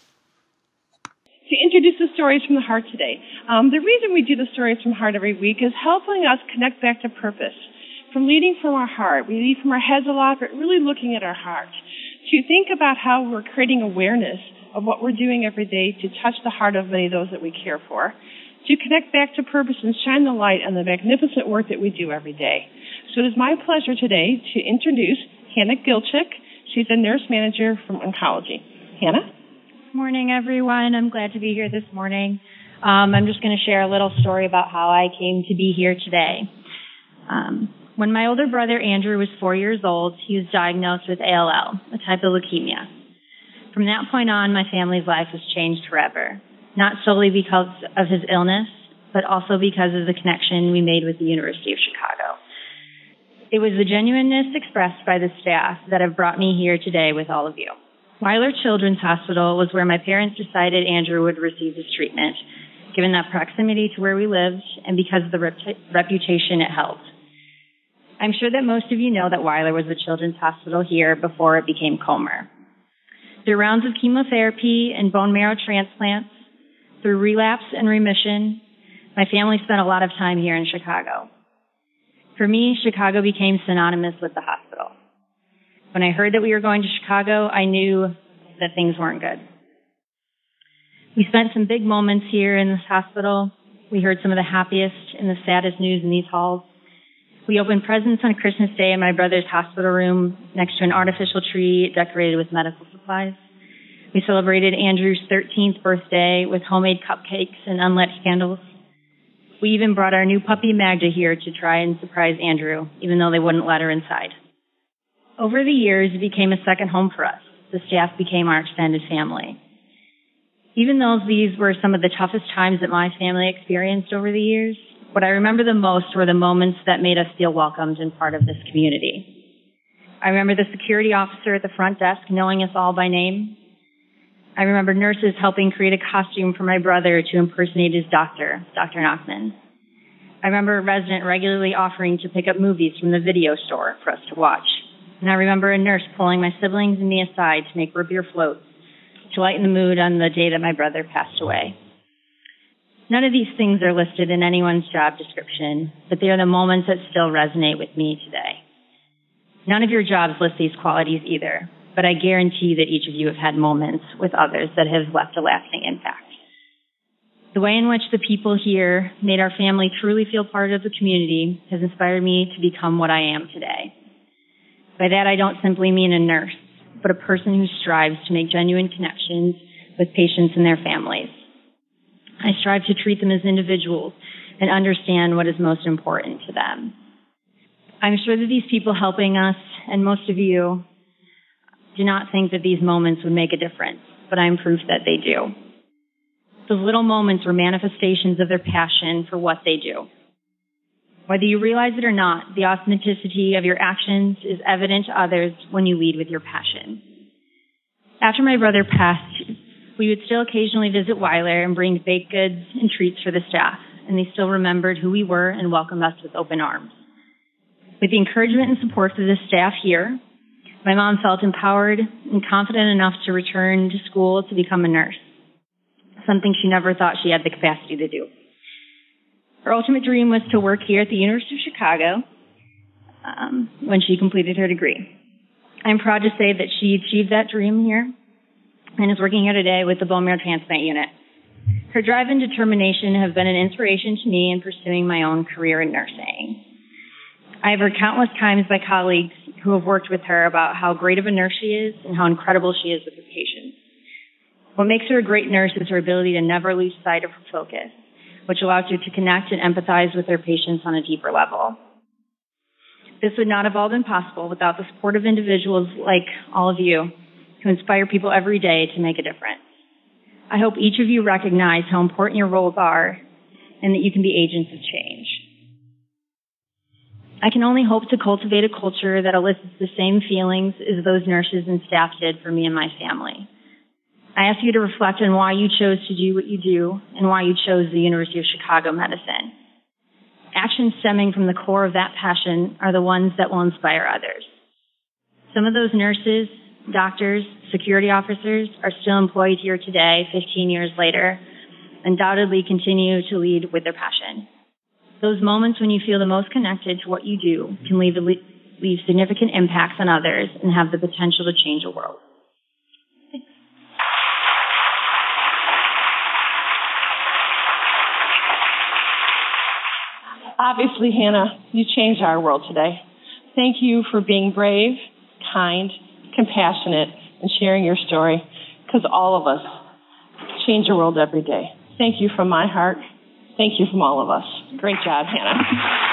To introduce the stories from the heart today. Um, the reason we do the stories from heart every week is helping us connect back to purpose. From leading from our heart. We lead from our heads a lot, but really looking at our heart. To think about how we're creating awareness of what we're doing every day to touch the heart of many of those that we care for, to connect back to purpose and shine the light on the magnificent work that we do every day. So it is my pleasure today to introduce Hannah Gilchick. She's a nurse manager from oncology. Hannah? Good morning, everyone. I'm glad to be here this morning. Um, I'm just going to share a little story about how I came to be here today. Um, when my older brother Andrew was four years old, he was diagnosed with ALL, a type of leukemia. From that point on, my family's life was changed forever. Not solely because of his illness, but also because of the connection we made with the University of Chicago. It was the genuineness expressed by the staff that have brought me here today with all of you. Weiler Children's Hospital was where my parents decided Andrew would receive his treatment, given that proximity to where we lived and because of the rep- reputation it held. I'm sure that most of you know that Weiler was the children's hospital here before it became Comer. Through rounds of chemotherapy and bone marrow transplants, through relapse and remission, my family spent a lot of time here in Chicago. For me, Chicago became synonymous with the hospital. When I heard that we were going to Chicago, I knew that things weren't good. We spent some big moments here in this hospital. We heard some of the happiest and the saddest news in these halls. We opened presents on Christmas Day in my brother's hospital room next to an artificial tree decorated with medical supplies. We celebrated Andrew's 13th birthday with homemade cupcakes and unlit candles. We even brought our new puppy Magda here to try and surprise Andrew, even though they wouldn't let her inside. Over the years, it became a second home for us. The staff became our extended family. Even though these were some of the toughest times that my family experienced over the years, What I remember the most were the moments that made us feel welcomed and part of this community. I remember the security officer at the front desk knowing us all by name. I remember nurses helping create a costume for my brother to impersonate his doctor, Dr. Nachman. I remember a resident regularly offering to pick up movies from the video store for us to watch. And I remember a nurse pulling my siblings and me aside to make root beer floats to lighten the mood on the day that my brother passed away. None of these things are listed in anyone's job description, but they are the moments that still resonate with me today. None of your jobs list these qualities either, but I guarantee that each of you have had moments with others that have left a lasting impact. The way in which the people here made our family truly feel part of the community has inspired me to become what I am today. By that, I don't simply mean a nurse, but a person who strives to make genuine connections with patients and their families. I strive to treat them as individuals and understand what is most important to them. I'm sure that these people helping us and most of you do not think that these moments would make a difference, but I'm proof that they do. Those little moments were manifestations of their passion for what they do. Whether you realize it or not, the authenticity of your actions is evident to others when you lead with your passion. After my brother passed, we would still occasionally visit Weiler and bring baked goods and treats for the staff, and they still remembered who we were and welcomed us with open arms. With the encouragement and support of the staff here, my mom felt empowered and confident enough to return to school to become a nurse, something she never thought she had the capacity to do. Her ultimate dream was to work here at the University of Chicago um, when she completed her degree. I'm proud to say that she achieved that dream here and is working here today with the bone marrow transplant unit. Her drive and determination have been an inspiration to me in pursuing my own career in nursing. I have heard countless times by colleagues who have worked with her about how great of a nurse she is and how incredible she is with her patients. What makes her a great nurse is her ability to never lose sight of her focus, which allows her to connect and empathize with her patients on a deeper level. This would not have all been possible without the support of individuals like all of you who inspire people every day to make a difference. I hope each of you recognize how important your roles are and that you can be agents of change. I can only hope to cultivate a culture that elicits the same feelings as those nurses and staff did for me and my family. I ask you to reflect on why you chose to do what you do and why you chose the University of Chicago Medicine. Actions stemming from the core of that passion are the ones that will inspire others. Some of those nurses, doctors, security officers are still employed here today, 15 years later, undoubtedly continue to lead with their passion. Those moments when you feel the most connected to what you do can leave, leave significant impacts on others and have the potential to change the world. Obviously, Hannah, you changed our world today. Thank you for being brave, kind, compassionate, and sharing your story because all of us change the world every day. Thank you from my heart. Thank you from all of us. Great job, Hannah.